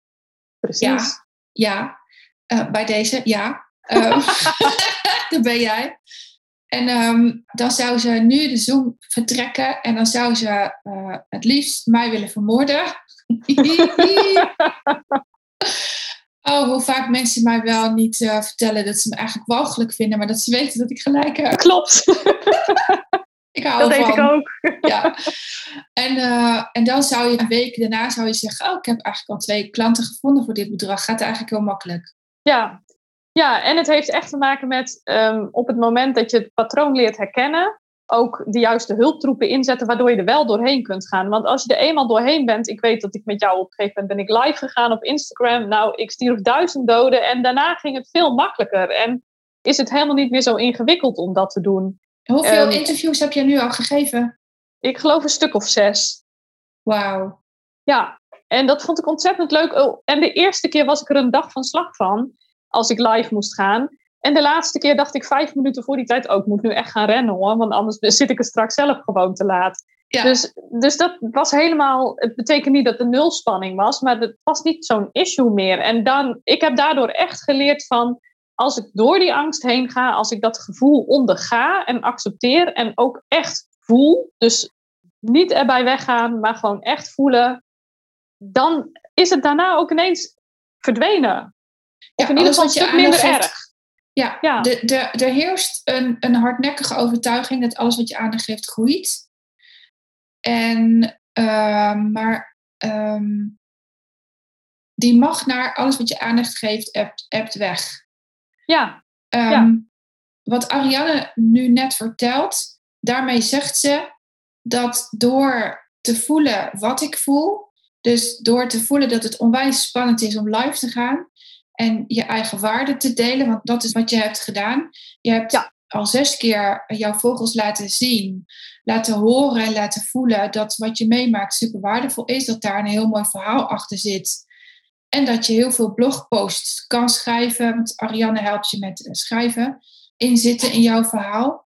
Precies. Ja. Ja, Eh, bij deze, ja. Eh, dat ben jij. En ehm, dan zou ze nu de Zoom vertrekken en dan zou ze eh, het liefst mij willen vermoorden. oh, hoe vaak mensen mij wel niet eh, vertellen dat ze me eigenlijk walgelijk vinden, maar dat ze weten dat ik gelijk heb. Klopt. Ik hou dat deed ervan. ik ook. Ja. En, eh, en dan zou je een week daarna zou je zeggen, oh, ik heb eigenlijk al twee klanten gevonden voor dit bedrag. Gaat eigenlijk heel makkelijk. Ja. ja, en het heeft echt te maken met ehm, op het moment dat je het patroon leert herkennen, ook de juiste hulptroepen inzetten, waardoor je er wel doorheen kunt gaan. Want als je er eenmaal doorheen bent, ik weet dat ik met jou op een gegeven moment ben ik live gegaan op Instagram. Nou, ik stierf duizend doden en daarna ging het veel makkelijker. En is het helemaal niet meer zo ingewikkeld om dat te doen. Hoeveel Ehm, interviews heb jij nu al gegeven? Ik geloof een stuk of zes. Wauw. Ja, en dat vond ik ontzettend leuk. Oh, en de eerste keer was ik er een dag van slag van, als ik live moest gaan. En de laatste keer dacht ik vijf minuten voor die tijd, ook moet nu echt gaan rennen hoor, want anders zit ik er straks zelf gewoon te laat. Ja. Dus, dus dat was helemaal, het betekent niet dat er nul spanning was, maar het was niet zo'n issue meer. En dan, ik heb daardoor echt geleerd van, als ik door die angst heen ga, als ik dat gevoel onderga en accepteer en ook echt voel, dus niet erbij weggaan, maar gewoon echt voelen, dan is het daarna ook ineens verdwenen. Ja, in ieder geval een stuk minder erg. Ja, Ja. De, de, er heerst een, een hardnekkige overtuiging dat alles wat je aandacht geeft groeit. En, ehm, maar ehm, die mag naar alles wat je aandacht geeft, ebt weg. Ja, Ehm, Ja. Wat Ariane nu net vertelt, daarmee zegt ze dat door te voelen wat ik voel, dus door te voelen dat het onwijs spannend is om live te gaan en je eigen waarde te delen, want dat is wat je hebt gedaan. Je hebt Ja. al zes keer jouw vogels laten zien, laten horen en laten voelen dat wat je meemaakt super waardevol is, dat daar een heel mooi verhaal achter zit. En dat je heel veel blogposts kan schrijven, want Ariane helpt je met eh, schrijven, inzitten in jouw verhaal.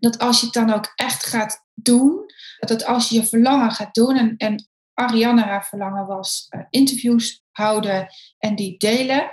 Dat als je het dan ook echt gaat doen, dat als je je verlangen gaat doen, en, en Ariane haar verlangen was eh, interviews houden en die delen,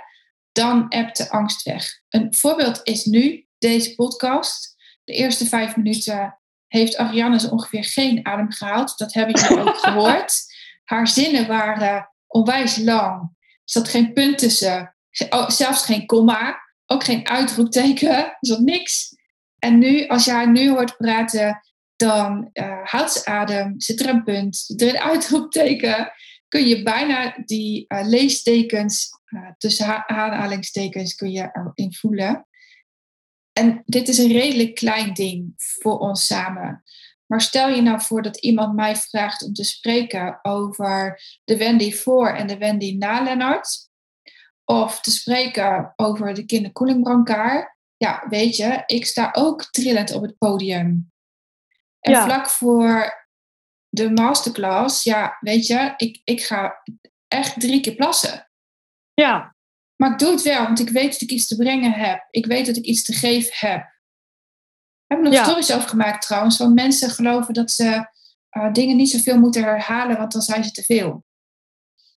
dan ebt de angst weg. Een voorbeeld is nu deze podcast. De eerste vijf minuten heeft Ariane zo ongeveer geen adem gehaald. Dat hebben jullie ook gehoord. Haar zinnen waren onwijs lang. Er zat geen punt tussen. Oh, zelfs geen komma. Ook geen uitroepteken. Er zat niks. En nu, als je haar nu hoort praten, dan eh houdt ze adem. Zit er een punt. Zit er een uitroepteken. Kun je bijna die eh, leestekens, eh, tussen ha- aanhalingstekens, kun je erin voelen. En dit is een redelijk klein ding voor ons samen. Maar stel je nou voor dat iemand mij vraagt om te spreken over de Wendy voor en de Wendy na Lennart. Of te spreken over de kinderkoelingbrancard. Ja, weet je, ik sta ook trillend op het podium. En Ja. vlak voor de masterclass, ja, weet je, ik, ik ga echt drie keer plassen. ja, Maar ik doe het wel, want ik weet dat ik iets te brengen heb. Ik weet dat ik iets te geven heb. Ik heb er nog Ja. stories over gemaakt trouwens. Want mensen geloven dat ze eh, dingen niet zoveel moeten herhalen, want dan zijn ze te veel.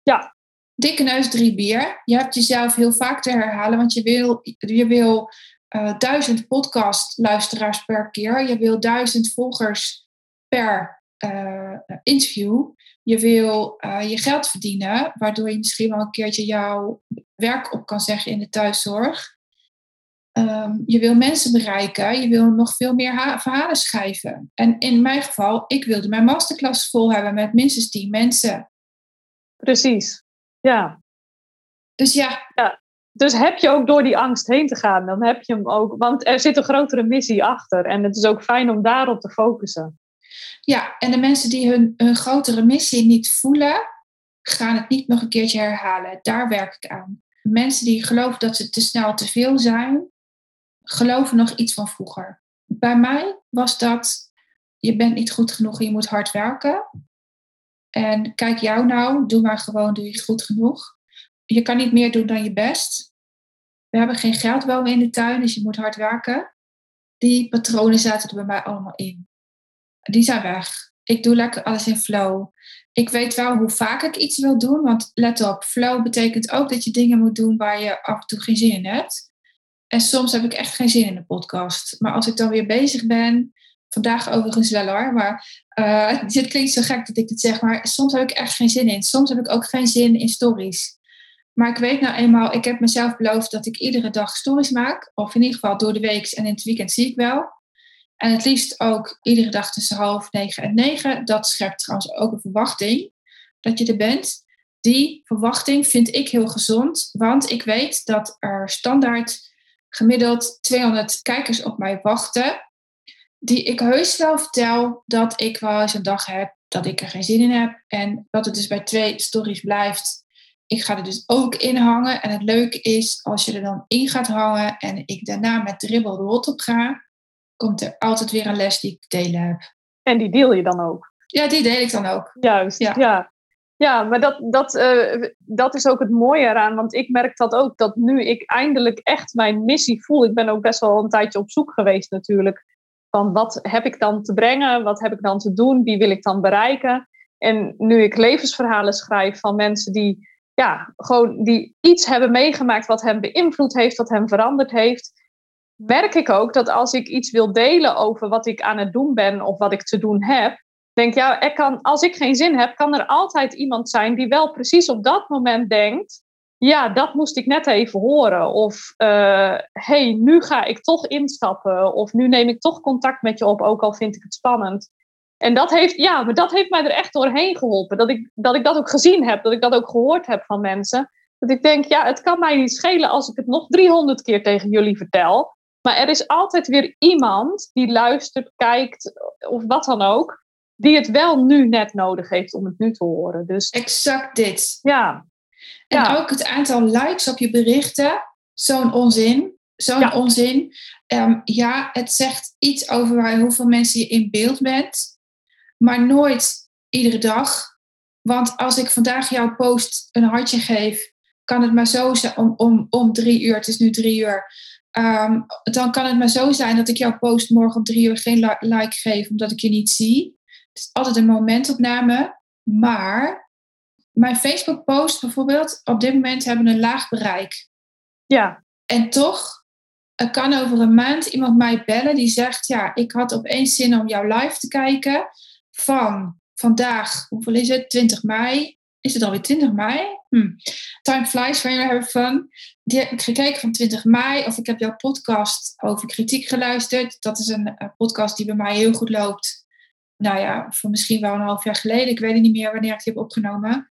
Ja. Dikke neus, drie bier. Je hebt jezelf heel vaak te herhalen, want je wil, je wil eh, duizend podcastluisteraars per keer. Je wil duizend volgers per eh, interview. Je wil eh, je geld verdienen, waardoor je misschien wel een keertje jouw werk op kan zeggen in de thuiszorg. Ehm, je wil mensen bereiken, je wil nog veel meer ha- verhalen schrijven. En in mijn geval, ik wilde mijn masterclass vol hebben met minstens 10 mensen. precies. Ja. Dus ja, Dus heb je ook door die angst heen te gaan, dan heb je hem ook. Want er zit een grotere missie achter. En het is ook fijn om daarop te focussen. ja, en de mensen die hun, hun grotere missie niet voelen, gaan het niet nog een keertje herhalen. Daar werk ik aan. Mensen die geloven dat ze te snel te veel zijn, geloven nog iets van vroeger. bij mij was dat je bent niet goed genoeg en je moet hard werken. En kijk jou nou, doe maar gewoon, doe je goed genoeg. Je kan niet meer doen dan je best. We hebben geen geld wel in de tuin, dus je moet hard werken. Die patronen zaten er bij mij allemaal in. Die zijn weg. Ik doe lekker alles in flow. Ik weet wel hoe vaak ik iets wil doen, want let op, flow betekent ook dat je dingen moet doen waar je af en toe geen zin in hebt. En soms heb ik echt geen zin in de podcast. Maar als ik dan weer bezig ben, vandaag overigens wel hoor, maar uh, het klinkt zo gek dat ik dit zeg, maar soms heb ik echt geen zin in. Soms heb ik ook geen zin in stories. Maar ik weet nou eenmaal, ik heb mezelf beloofd dat ik iedere dag stories maak. Of in ieder geval door de week en in het weekend zie ik wel. En het liefst ook iedere dag tussen half negen en negen. Dat schept trouwens ook een verwachting dat je er bent. Die verwachting vind ik heel gezond, want ik weet dat er standaard gemiddeld 200 kijkers op mij wachten. Die ik heus wel vertel dat ik wel eens een dag heb dat ik er geen zin in heb. En dat het dus bij twee stories blijft. Ik ga er dus ook in hangen. En het leuke is, als je er dan in gaat hangen en ik daarna met dribbel de rot op ga, komt er altijd weer een les die ik delen heb. En die deel je dan ook? Ja, die deel ik dan ook. Juist, ja. ja. ja maar dat, dat, uh, dat is ook het mooie eraan. Want ik merk dat ook, dat nu ik eindelijk echt mijn missie voel. Ik ben ook best wel een tijdje op zoek geweest natuurlijk. Van wat heb ik dan te brengen? Wat heb ik dan te doen? Wie wil ik dan bereiken? En nu ik levensverhalen schrijf van mensen die, ja, gewoon die iets hebben meegemaakt wat hem beïnvloed heeft, wat hem veranderd heeft merk ik ook dat als ik iets wil delen over wat ik aan het doen ben of wat ik te doen heb, denk ja, kan, als ik geen zin heb, kan er altijd iemand zijn die wel precies op dat moment denkt, ja, dat moest ik net even horen. Of uh, hey, nu ga ik toch instappen. Of nu neem ik toch contact met je op, ook al vind ik het spannend. En dat heeft, ja, maar dat heeft mij er echt doorheen geholpen. Dat ik, dat ik dat ook gezien heb, dat ik dat ook gehoord heb van mensen. Dat ik denk, ja, het kan mij niet schelen als ik het nog 300 keer tegen jullie vertel. Maar er is altijd weer iemand die luistert, kijkt of wat dan ook, die het wel nu net nodig heeft om het nu te horen. Dus, exact dit. Ja. En ook het aantal likes op je berichten, zo'n onzin. Zo'n onzin. Um, ja, het zegt iets over hoeveel mensen je in beeld bent, maar nooit iedere dag. Want als ik vandaag jouw post een hartje geef, kan het maar zo zijn om, om, om drie uur, het is nu drie uur, Um, dan kan het maar zo zijn dat ik jouw post morgen om drie uur geen like geef omdat ik je niet zie. Het is altijd een momentopname. Maar mijn Facebook post bijvoorbeeld op dit moment hebben een laag bereik. Ja. En toch er kan over een maand iemand mij bellen die zegt: Ja, ik had opeens zin om jouw live te kijken. Van vandaag, hoeveel is het? 20 mei. Is het alweer 20 mei? Hm. Time flies when you're having fun. Die heb ik gekeken van 20 mei. Of ik heb jouw podcast over kritiek geluisterd. Dat is een, podcast die bij mij heel goed loopt. Nou ja, voor misschien wel een half jaar geleden. Ik weet niet meer wanneer ik die heb opgenomen.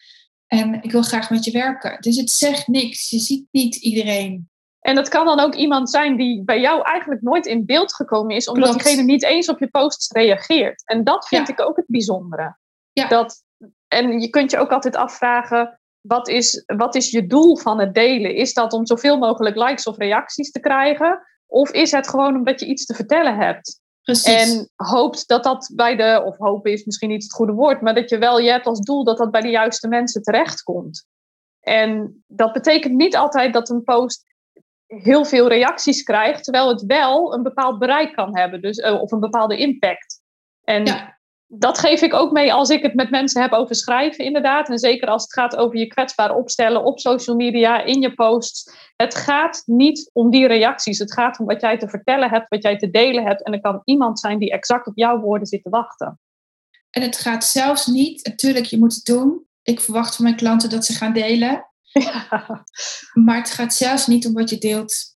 En ik wil graag met je werken. Dus het zegt niks. Je ziet niet iedereen. En dat kan dan ook iemand zijn die bij jou eigenlijk nooit in beeld gekomen is, omdat Klopt. diegene niet eens op je posts reageert. En dat vind ja. ik ook het bijzondere. Ja. Dat, en je kunt je ook altijd afvragen, wat is, wat is je doel van het delen? Is dat om zoveel mogelijk likes of reacties te krijgen? Of is het gewoon omdat je iets te vertellen hebt? Precies. En hoopt dat dat bij de, of hopen is misschien niet het goede woord, maar dat je wel, je hebt als doel dat dat bij de juiste mensen terechtkomt. En dat betekent niet altijd dat een post heel veel reacties krijgt, terwijl het wel een bepaald bereik kan hebben, dus, uh, of een bepaalde impact. En ja dat geef ik ook mee als ik het met mensen heb over schrijven, inderdaad. En zeker als het gaat over je kwetsbaar opstellen op social media, in je posts. Het gaat niet om die reacties. Het gaat om wat jij te vertellen hebt, wat jij te delen hebt. En er kan iemand zijn die exact op jouw woorden zit te wachten. En het gaat zelfs niet, natuurlijk, je moet het doen. Ik verwacht van mijn klanten dat ze gaan delen. Ja. Maar het gaat zelfs niet om wat je deelt.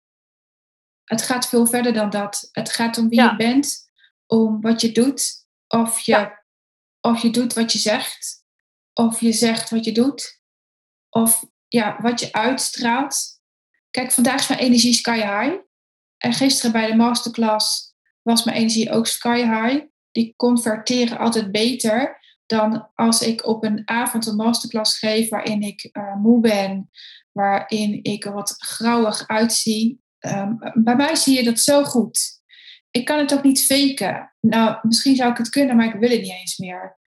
Het gaat veel verder dan dat. Het gaat om wie Ja. je bent, om wat je doet of je, Ja. of je doet wat je zegt. Of je zegt wat je doet. Of ja, wat je uitstraalt. Kijk, vandaag is mijn energie sky high. En gisteren bij de masterclass was mijn energie ook sky high. Die converteren altijd beter dan als ik op een avond een masterclass geef waarin ik eh, moe ben, waarin ik er wat grauwig uitzie. Ehm, bij mij zie je dat zo goed. ik kan het ook niet faken. Nou, misschien zou ik het kunnen, maar ik wil het niet eens meer.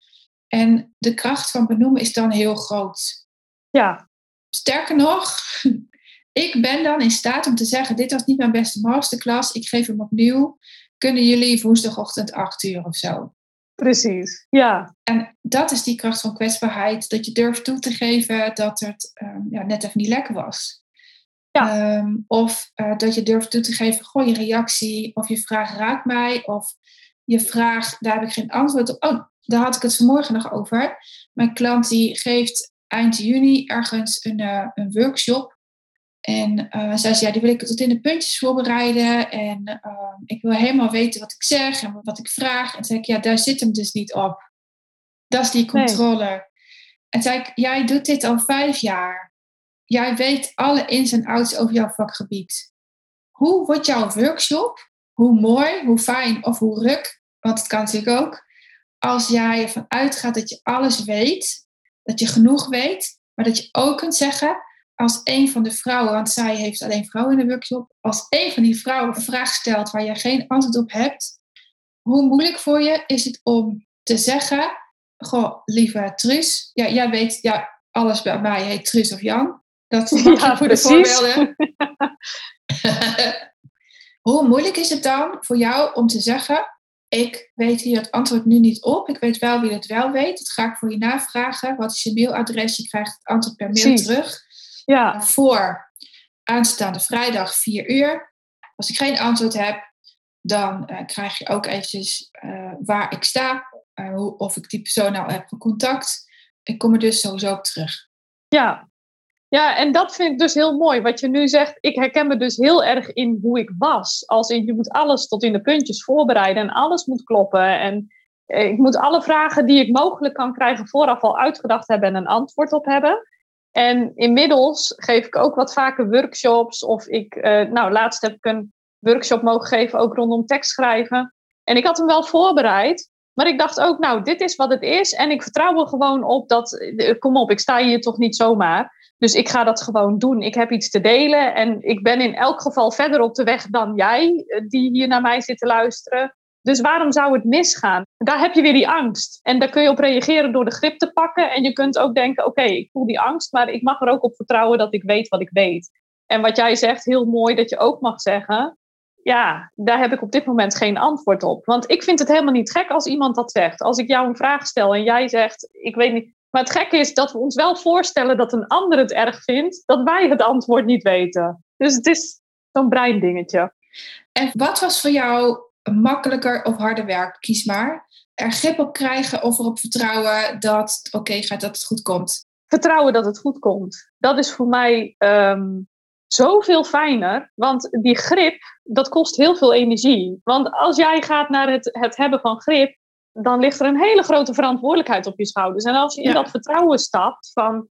En de kracht van benoemen is dan heel groot. Ja. Sterker nog, ik ben dan in staat om te zeggen: Dit was niet mijn beste masterclass, ik geef hem opnieuw. Kunnen jullie woensdagochtend 8 uur of zo? Precies, ja. En dat is die kracht van kwetsbaarheid, dat je durft toe te geven dat het um, ja, net even niet lekker was. Ja. Um, of uh, dat je durft toe te geven, goh, je reactie of je vraag raakt mij. Of je vraag, daar heb ik geen antwoord op. Oh, daar had ik het vanmorgen nog over. Mijn klant die geeft eind juni ergens een, uh, een workshop. En uh, zij zei, ja, die wil ik tot in de puntjes voorbereiden. En uh, ik wil helemaal weten wat ik zeg en wat ik vraag. En zei ik, ja, daar zit hem dus niet op. Dat is die controle. Nee. En zei ik, jij doet dit al vijf jaar. Jij weet alle ins en outs over jouw vakgebied. Hoe wordt jouw workshop, hoe mooi, hoe fijn of hoe ruk, want het kan natuurlijk ook, als jij ervan uitgaat dat je alles weet, dat je genoeg weet, maar dat je ook kunt zeggen, als een van de vrouwen, want zij heeft alleen vrouwen in de workshop, als een van die vrouwen een vraag stelt waar je geen antwoord op hebt, hoe moeilijk voor je is het om te zeggen, goh, lieve Truus, ja, jij weet, ja, alles bij mij heet Truus of Jan. Dat is ja, voor de voorbeelden. hoe moeilijk is het dan voor jou om te zeggen, ik weet hier het antwoord nu niet op. Ik weet wel wie het wel weet. Dat ga ik voor je navragen. Wat is je mailadres? Je krijgt het antwoord per mail terug. Ja. Voor aanstaande vrijdag 4 uur. Als ik geen antwoord heb, dan uh, krijg je ook eventjes uh, waar ik sta. Uh, of ik die persoon nou heb contact. Ik kom er dus sowieso op terug. Ja. Ja, en dat vind ik dus heel mooi. Wat je nu zegt, ik herken me dus heel erg in hoe ik was. Als in, je moet alles tot in de puntjes voorbereiden en alles moet kloppen. En ik moet alle vragen die ik mogelijk kan krijgen vooraf al uitgedacht hebben en een antwoord op hebben. En inmiddels geef ik ook wat vaker workshops. Of ik, uh, nou, laatst heb ik een workshop mogen geven, ook rondom tekstschrijven. En ik had hem wel voorbereid. Maar ik dacht ook, nou, dit is wat het is. En ik vertrouw er gewoon op dat, eh, kom op, ik sta hier toch niet zomaar. Dus ik ga dat gewoon doen. Ik heb iets te delen. En ik ben in elk geval verder op de weg dan jij, eh, die hier naar mij zit te luisteren. Dus waarom zou het misgaan? Daar heb je weer die angst. En daar kun je op reageren door de grip te pakken. En je kunt ook denken: oké, ik voel die angst, maar ik mag er ook op vertrouwen dat ik weet wat ik weet. En wat jij zegt, heel mooi dat je ook mag zeggen: ja, daar heb ik op dit moment geen antwoord op. Want ik vind het helemaal niet gek als iemand dat zegt. Als ik jou een vraag stel en jij zegt: ik weet niet. Maar het gekke is dat we ons wel voorstellen dat een ander het erg vindt, dat wij het antwoord niet weten. Dus het is zo'n breindingetje. En wat was voor jou makkelijker of harder werk, kies maar. Er grip op krijgen of erop vertrouwen dat het oké gaat, dat het goed komt. Vertrouwen dat het goed komt. Dat is voor mij um, zoveel fijner. Want die grip, dat kost heel veel energie. Want als jij gaat naar het, het hebben van grip, dan ligt er een hele grote verantwoordelijkheid op je schouders. En als je in dat vertrouwen stapt van,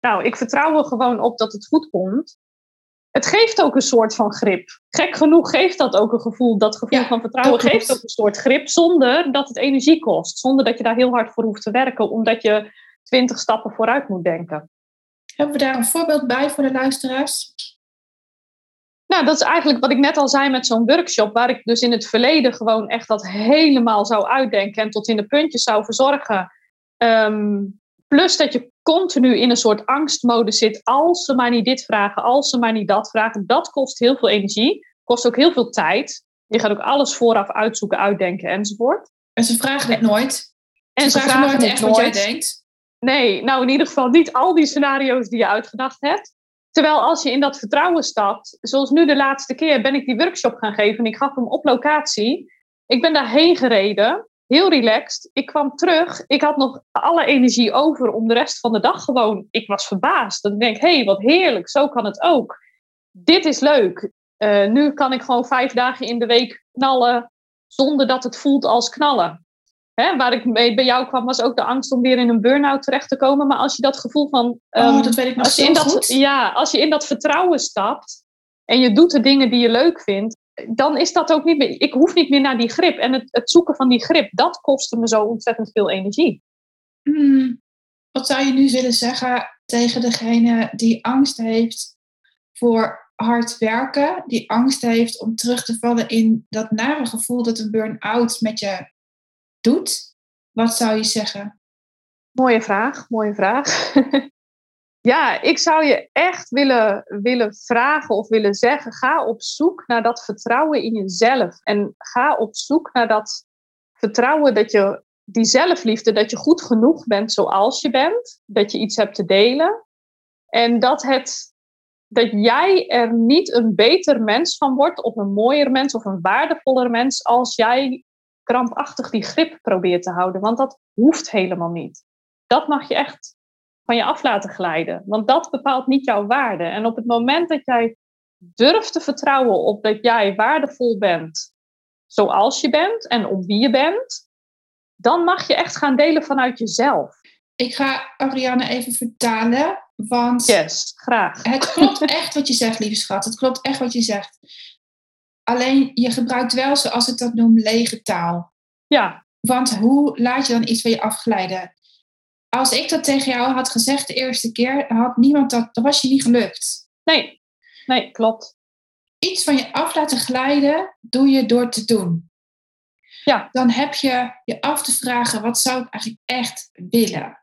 nou, ik vertrouw er gewoon op dat het goed komt, het geeft ook een soort van grip. Gek genoeg geeft dat ook een gevoel, dat gevoel van vertrouwen geeft ook een soort grip, zonder dat het energie kost. Zonder dat je daar heel hard voor hoeft te werken, omdat je twintig stappen vooruit moet denken. Hebben we daar een voorbeeld bij voor de luisteraars? Nou, dat is eigenlijk wat ik net al zei met zo'n workshop, waar ik dus in het verleden gewoon echt dat helemaal zou uitdenken en tot in de puntjes zou verzorgen. Ehm, plus dat je continu in een soort angstmodus zit. Als ze maar niet dit vragen, als ze maar niet dat vragen. Dat kost heel veel energie. Kost ook heel veel tijd. Je gaat ook alles vooraf uitzoeken, uitdenken enzovoort. En ze vragen het nooit. En ze, vragen, nooit echt nooit. wat jij denkt. Nee, nou in ieder geval niet al die scenario's die je uitgedacht hebt. Terwijl als je in dat vertrouwen stapt, zoals nu de laatste keer ben ik die workshop gaan geven. Ik gaf hem op locatie. Ik ben daarheen gereden heel relaxed. Ik kwam terug. Ik had nog alle energie over om de rest van de dag gewoon. Ik was verbaasd. Dan denk ik, hé, hey, wat heerlijk. Zo kan het ook. Dit is leuk. Uh, nu kan ik gewoon vijf dagen in de week knallen zonder dat het voelt als knallen. Hè, waar ik mee bij jou kwam, was ook de angst om weer in een burn-out terecht te komen. Maar als je dat gevoel van. Um, oh, dat weet ik nog als je in dat, Ja, als je in dat vertrouwen stapt en je doet de dingen die je leuk vindt, dan is dat ook niet meer. Ik hoef niet meer naar die grip. En het, het zoeken van die grip, dat kostte me zo ontzettend veel energie. Hmm. Wat zou je nu willen zeggen tegen degene die angst heeft voor hard werken, die angst heeft om terug te vallen in dat nare gevoel dat een burn-out met je doet, wat zou je zeggen? Mooie vraag, mooie vraag. ja, ik zou je echt willen, willen vragen of willen zeggen: ga op zoek naar dat vertrouwen in jezelf. En ga op zoek naar dat vertrouwen dat je, die zelfliefde, dat je goed genoeg bent zoals je bent, dat je iets hebt te delen. En dat, het, dat jij er niet een beter mens van wordt, of een mooier mens, of een waardevoller mens, als jij krampachtig die grip probeert te houden. Want dat hoeft helemaal niet. Dat mag je echt van je af laten glijden. Want dat bepaalt niet jouw waarde. En op het moment dat jij durft te vertrouwen op dat jij waardevol bent zoals je bent en om wie je bent, dan mag je echt gaan delen vanuit jezelf. Ik ga Ariane even vertalen, want yes, graag. het klopt echt wat je zegt, lieve schat. Het klopt echt wat je zegt. Alleen je gebruikt wel, zoals ik dat noem, lege taal. Ja. Want hoe laat je dan iets van je afglijden? Als ik dat tegen jou had gezegd de eerste keer, had niemand dat, dan was je niet gelukt. Nee, nee, klopt. Iets van je af laten glijden doe je door te doen. Ja. Dan heb je je af te vragen, wat zou ik eigenlijk echt willen?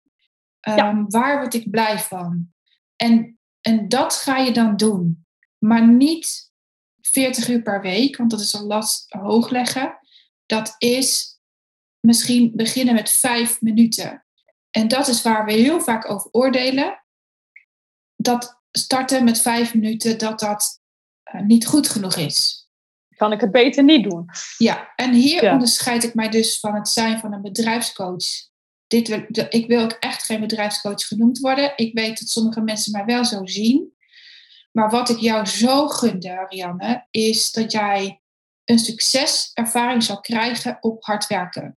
Um, Waar word ik blij van? En, en dat ga je dan doen. Maar niet 40 uur per week, want dat is een last hoog leggen. Dat is misschien beginnen met vijf minuten. En dat is waar we heel vaak over oordelen. Dat starten met vijf minuten, dat dat uh, niet goed genoeg is. Kan ik het beter niet doen? Ja, en hier ja. onderscheid ik mij dus van het zijn van een bedrijfscoach. Dit ik wil ook echt geen bedrijfscoach genoemd worden. Ik weet dat sommige mensen mij wel zo zien. Maar wat ik jou zo gunde, Ariane, is dat jij een succeservaring zal krijgen op hard werken.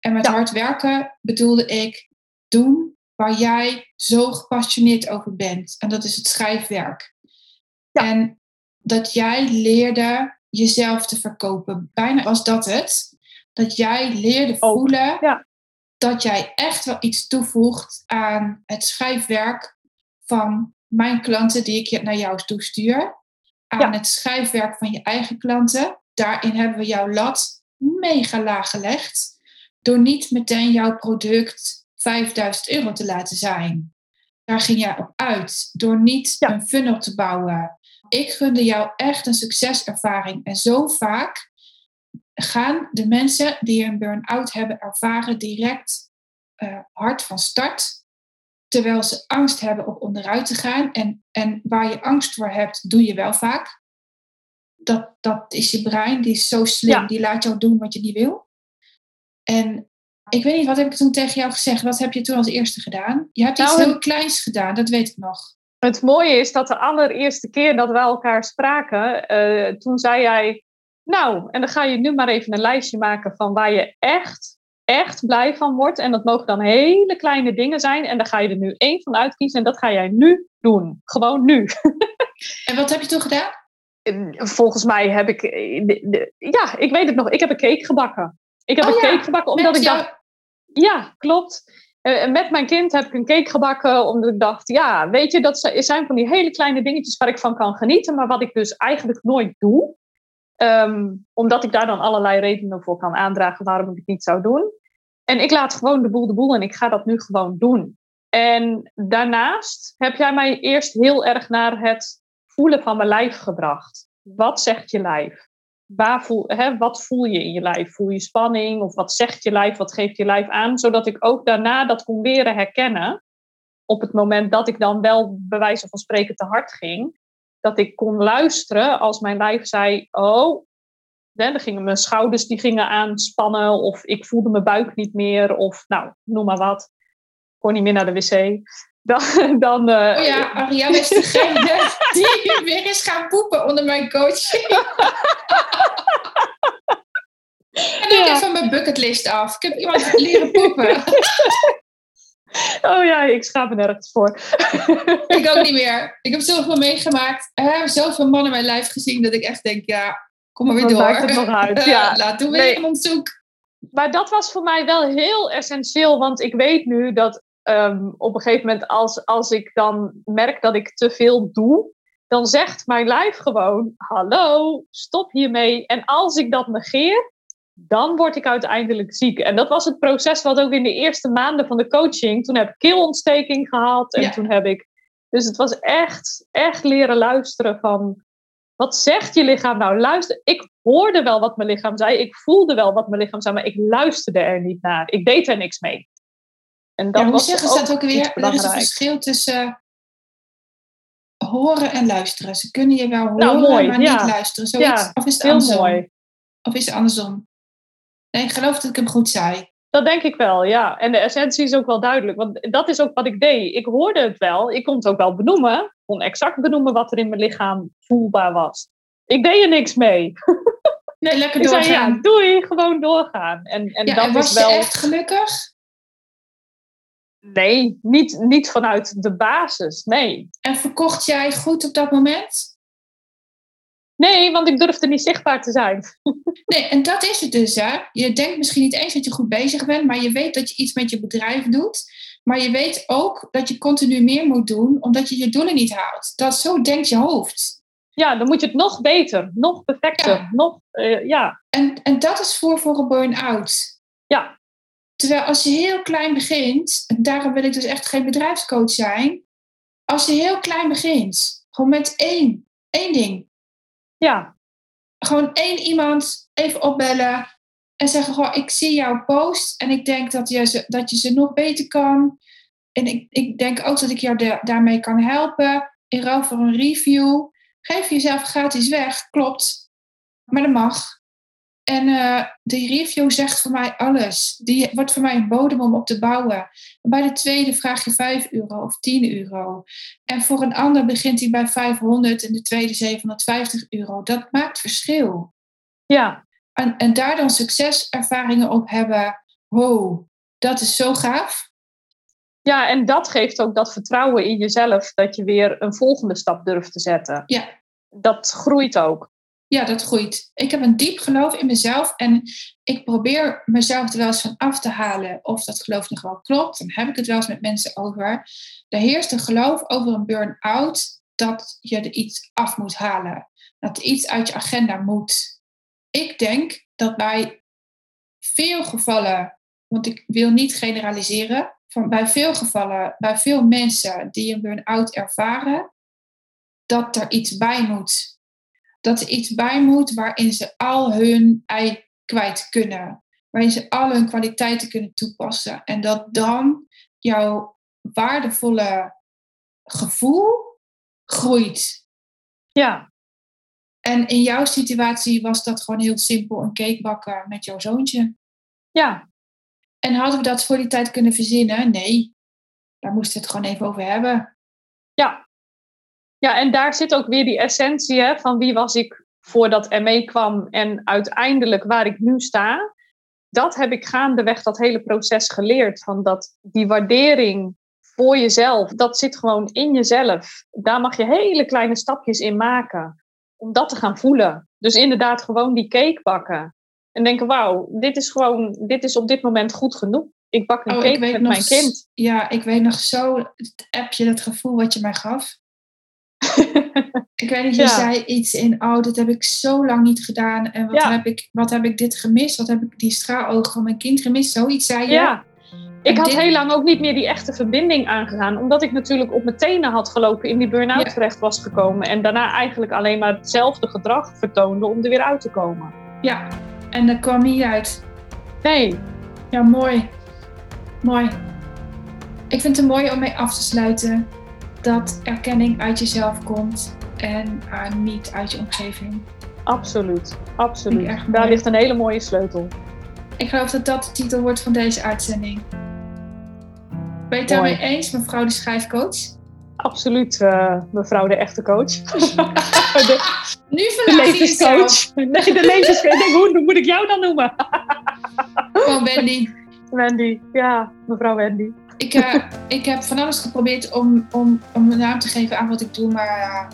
En met ja. hard werken bedoelde ik doen waar jij zo gepassioneerd over bent. En dat is het schrijfwerk. Ja. En dat jij leerde jezelf te verkopen. Bijna was dat het. Dat jij leerde voelen ja. dat jij echt wel iets toevoegt aan het schrijfwerk van mijn klanten die ik naar jou toestuur. Aan ja. het schrijfwerk van je eigen klanten. Daarin hebben we jouw lat mega laag gelegd. Door niet meteen jouw product 5000 euro te laten zijn. Daar ging jij op uit. Door niet ja. een funnel te bouwen. Ik gunde jou echt een succeservaring. En zo vaak gaan de mensen die een burn-out hebben ervaren direct uh, hard van start terwijl ze angst hebben om onderuit te gaan. En, en waar je angst voor hebt, doe je wel vaak. Dat, dat is je brein, die is zo slim, ja. die laat jou doen wat je niet wil. En ik weet niet, wat heb ik toen tegen jou gezegd? Wat heb je toen als eerste gedaan? Je hebt iets nou, heel kleins gedaan, dat weet ik nog. Het mooie is dat de allereerste keer dat we elkaar spraken, uh, toen zei jij, nou, en dan ga je nu maar even een lijstje maken van waar je echt echt blij van wordt. En dat mogen dan hele kleine dingen zijn. En daar ga je er nu één van uitkiezen. En dat ga jij nu doen. Gewoon nu. en wat heb je toen gedaan? Volgens mij heb ik. Ja, ik weet het nog. Ik heb een cake gebakken. Ik heb oh, een ja. cake gebakken omdat ik dacht. Ja, klopt. Met mijn kind heb ik een cake gebakken omdat ik dacht, ja, weet je, dat zijn van die hele kleine dingetjes waar ik van kan genieten, maar wat ik dus eigenlijk nooit doe. Um, omdat ik daar dan allerlei redenen voor kan aandragen waarom ik het niet zou doen. En ik laat gewoon de boel de boel en ik ga dat nu gewoon doen. En daarnaast heb jij mij eerst heel erg naar het voelen van mijn lijf gebracht. Wat zegt je lijf? Waar voel, hè, wat voel je in je lijf? Voel je spanning? Of wat zegt je lijf? Wat geeft je lijf aan? Zodat ik ook daarna dat kon leren herkennen. Op het moment dat ik dan wel bij wijze van spreken te hard ging. Dat ik kon luisteren als mijn lijf zei: Oh, dan gingen mijn schouders die gingen aanspannen of ik voelde mijn buik niet meer of nou, noem maar wat. Ik kon niet meer naar de wc. Dan, dan, uh... oh ja, Ariane is degene die weer is gaan poepen onder mijn coaching. en ik ja. van mijn bucketlist af. Ik heb iemand leren poepen. Oh ja, ik schaap me nergens voor. ik ook niet meer. Ik heb zoveel meegemaakt. Ik heb zoveel mannen in mijn lijf gezien dat ik echt denk, ja, kom maar weer door. Maakt het nog uit. Ja. Laat doen weer nee. een onderzoek. Maar dat was voor mij wel heel essentieel, want ik weet nu dat um, op een gegeven moment als, als ik dan merk dat ik te veel doe, dan zegt mijn lijf gewoon: hallo, stop hiermee. En als ik dat negeer, dan word ik uiteindelijk ziek. En dat was het proces wat ook in de eerste maanden van de coaching. Toen heb ik keelontsteking gehad en toen heb ik. Dus het was echt, echt leren luisteren van. Wat zegt je lichaam nou? Luister. Ik hoorde wel wat mijn lichaam zei. Ik voelde wel wat mijn lichaam zei, maar ik luisterde er niet naar. Ik deed er niks mee. En dat ja, was zeggen, ook, ook weer, er is een verschil tussen horen en luisteren. Ze kunnen je wel nou, horen, maar niet luisteren. Zoiets, of is het andersom? Mooi. Of is het andersom? Nee, ik geloof dat ik hem goed zei. Dat denk ik wel, ja. En de essentie is ook wel duidelijk. Want dat is ook wat ik deed. Ik hoorde het wel. Ik kon het ook wel benoemen. Ik kon exact benoemen wat er in mijn lichaam voelbaar was. Ik deed er niks mee. Nee, lekker doorgaan. Zei, ja, doei, gewoon doorgaan. En, en, ja, dat en was is wel... je echt gelukkig? Nee, niet, niet vanuit de basis, nee. En verkocht jij goed op dat moment? Nee, want ik durfde niet zichtbaar te zijn. Nee, en dat is het dus. Hè? Je denkt misschien niet eens dat je goed bezig bent, maar je weet dat je iets met je bedrijf doet. Maar je weet ook dat je continu meer moet doen, omdat je je doelen niet haalt. Dat zo denkt je hoofd. Ja, dan moet je het nog beter, nog perfecter, nog, uh, ja. En, en dat is voor, voor een burn-out. Ja. Terwijl als je heel klein begint, en daarom wil ik dus echt geen bedrijfscoach zijn. Als je heel klein begint, gewoon met één, één ding. Ja. Gewoon één iemand even opbellen en zeggen: Goh, ik zie jouw post en ik denk dat je ze, dat je ze nog beter kan. En ik, ik denk ook dat ik jou daarmee kan helpen. In ruil voor een review. Geef jezelf gratis weg, klopt. Maar dat mag. En uh, die review zegt voor mij alles. Die wordt voor mij een bodem om op te bouwen. Bij de tweede vraag je 5 euro of 10 euro. En voor een ander begint hij bij 500 en de tweede 750 euro. Dat maakt verschil. Ja. En, en daar dan succeservaringen op hebben. Wow, dat is zo gaaf. Ja, en dat geeft ook dat vertrouwen in jezelf dat je weer een volgende stap durft te zetten. Ja. Dat groeit ook. Ja, dat groeit. Ik heb een diep geloof in mezelf en ik probeer mezelf er wel eens van af te halen of dat geloof nog wel klopt. Dan heb ik het wel eens met mensen over. Er heerst een geloof over een burn-out dat je er iets af moet halen. Dat er iets uit je agenda moet. Ik denk dat bij veel gevallen, want ik wil niet generaliseren, van bij veel gevallen, bij veel mensen die een burn-out ervaren, dat er iets bij moet dat er iets bij moet waarin ze al hun ei kwijt kunnen. Waarin ze al hun kwaliteiten kunnen toepassen. En dat dan jouw waardevolle gevoel groeit. Ja. En in jouw situatie was dat gewoon heel simpel een cake bakken met jouw zoontje. Ja. En hadden we dat voor die tijd kunnen verzinnen? Nee. Daar moesten we het gewoon even over hebben. Ja. Ja, en daar zit ook weer die essentie hè, van wie was ik voordat ME kwam en uiteindelijk waar ik nu sta. Dat heb ik gaandeweg dat hele proces geleerd. Van dat die waardering voor jezelf, dat zit gewoon in jezelf. Daar mag je hele kleine stapjes in maken om dat te gaan voelen. Dus inderdaad gewoon die cake bakken. En denken, wauw, dit is gewoon, dit is op dit moment goed genoeg. Ik bak een oh, cake met mijn kind. Ja, ik weet nog zo het appje, dat gevoel wat je mij gaf. Ik weet niet, je zei iets in, oh, dat heb ik zo lang niet gedaan. En wat, heb, ik, wat heb ik dit gemist? Wat heb ik die straalogen van mijn kind gemist? Zoiets zei je. Ja. Ik had heel lang ook niet meer die echte verbinding aangegaan. Omdat ik natuurlijk op mijn tenen had gelopen, in die burn-out terecht was gekomen. En daarna eigenlijk alleen maar hetzelfde gedrag vertoonde om er weer uit te komen. Ja, en dat kwam niet uit. Nee. Ja, mooi. Mooi. Ik vind het mooi om mee af te sluiten dat erkenning uit jezelf komt en uh, niet uit je omgeving. Absoluut, absoluut. Daar ligt een hele mooie sleutel. Ik geloof dat dat de titel wordt van deze uitzending. Ben je het daarmee eens, mevrouw de schrijfcoach? Absoluut, uh, mevrouw de echte coach. de, nu de levenscoach. Nee, de levenscoach. hoe moet ik jou dan noemen? Gewoon Wendy. Wendy, ja, mevrouw Wendy ik, uh, ik heb van alles geprobeerd om, om, om een naam te geven aan wat ik doe, maar ja.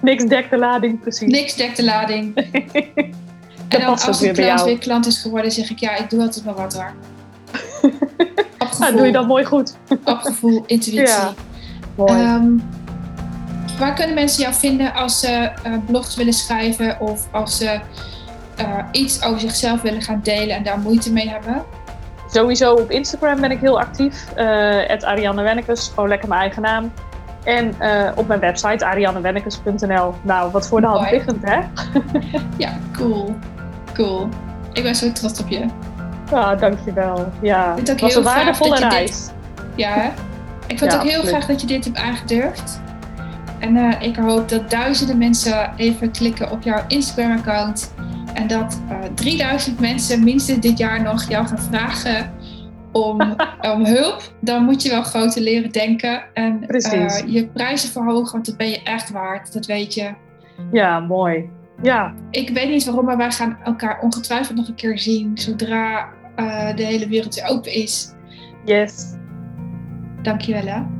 Niks dekt de lading, precies. Niks dekt de lading. en dan als een klant weer klant is geworden, zeg ik ja, ik doe altijd maar wat hoor. Gevoel. doe je dat mooi goed. Op gevoel, intuïtie. Ja, mooi. Um, waar kunnen mensen jou vinden als ze blogs willen schrijven of als ze iets over zichzelf willen gaan delen en daar moeite mee hebben? Sowieso op Instagram ben ik heel actief. Uh, Ariane Wennekes, gewoon lekker mijn eigen naam. En uh, op mijn website ariannewennekes.nl. Nou, wat voor de hand liggend, hè? ja, cool. Cool. Ik ben zo trots op je. Ah, dankjewel. Ja, het was een waardevolle reis. Dit... Ja? Ik het ook heel graag dat je dit hebt aangedurfd. En uh, ik hoop dat duizenden mensen even klikken op jouw Instagram-account. En dat uh, 3000 mensen minstens dit jaar nog jou gaan vragen om, om hulp, dan moet je wel groter leren denken. En uh, je prijzen verhogen, want dat ben je echt waard. Dat weet je. Ja, mooi. Ja. Ik weet niet waarom, maar wij gaan elkaar ongetwijfeld nog een keer zien zodra uh, de hele wereld weer open is. Yes. Dankjewel hè.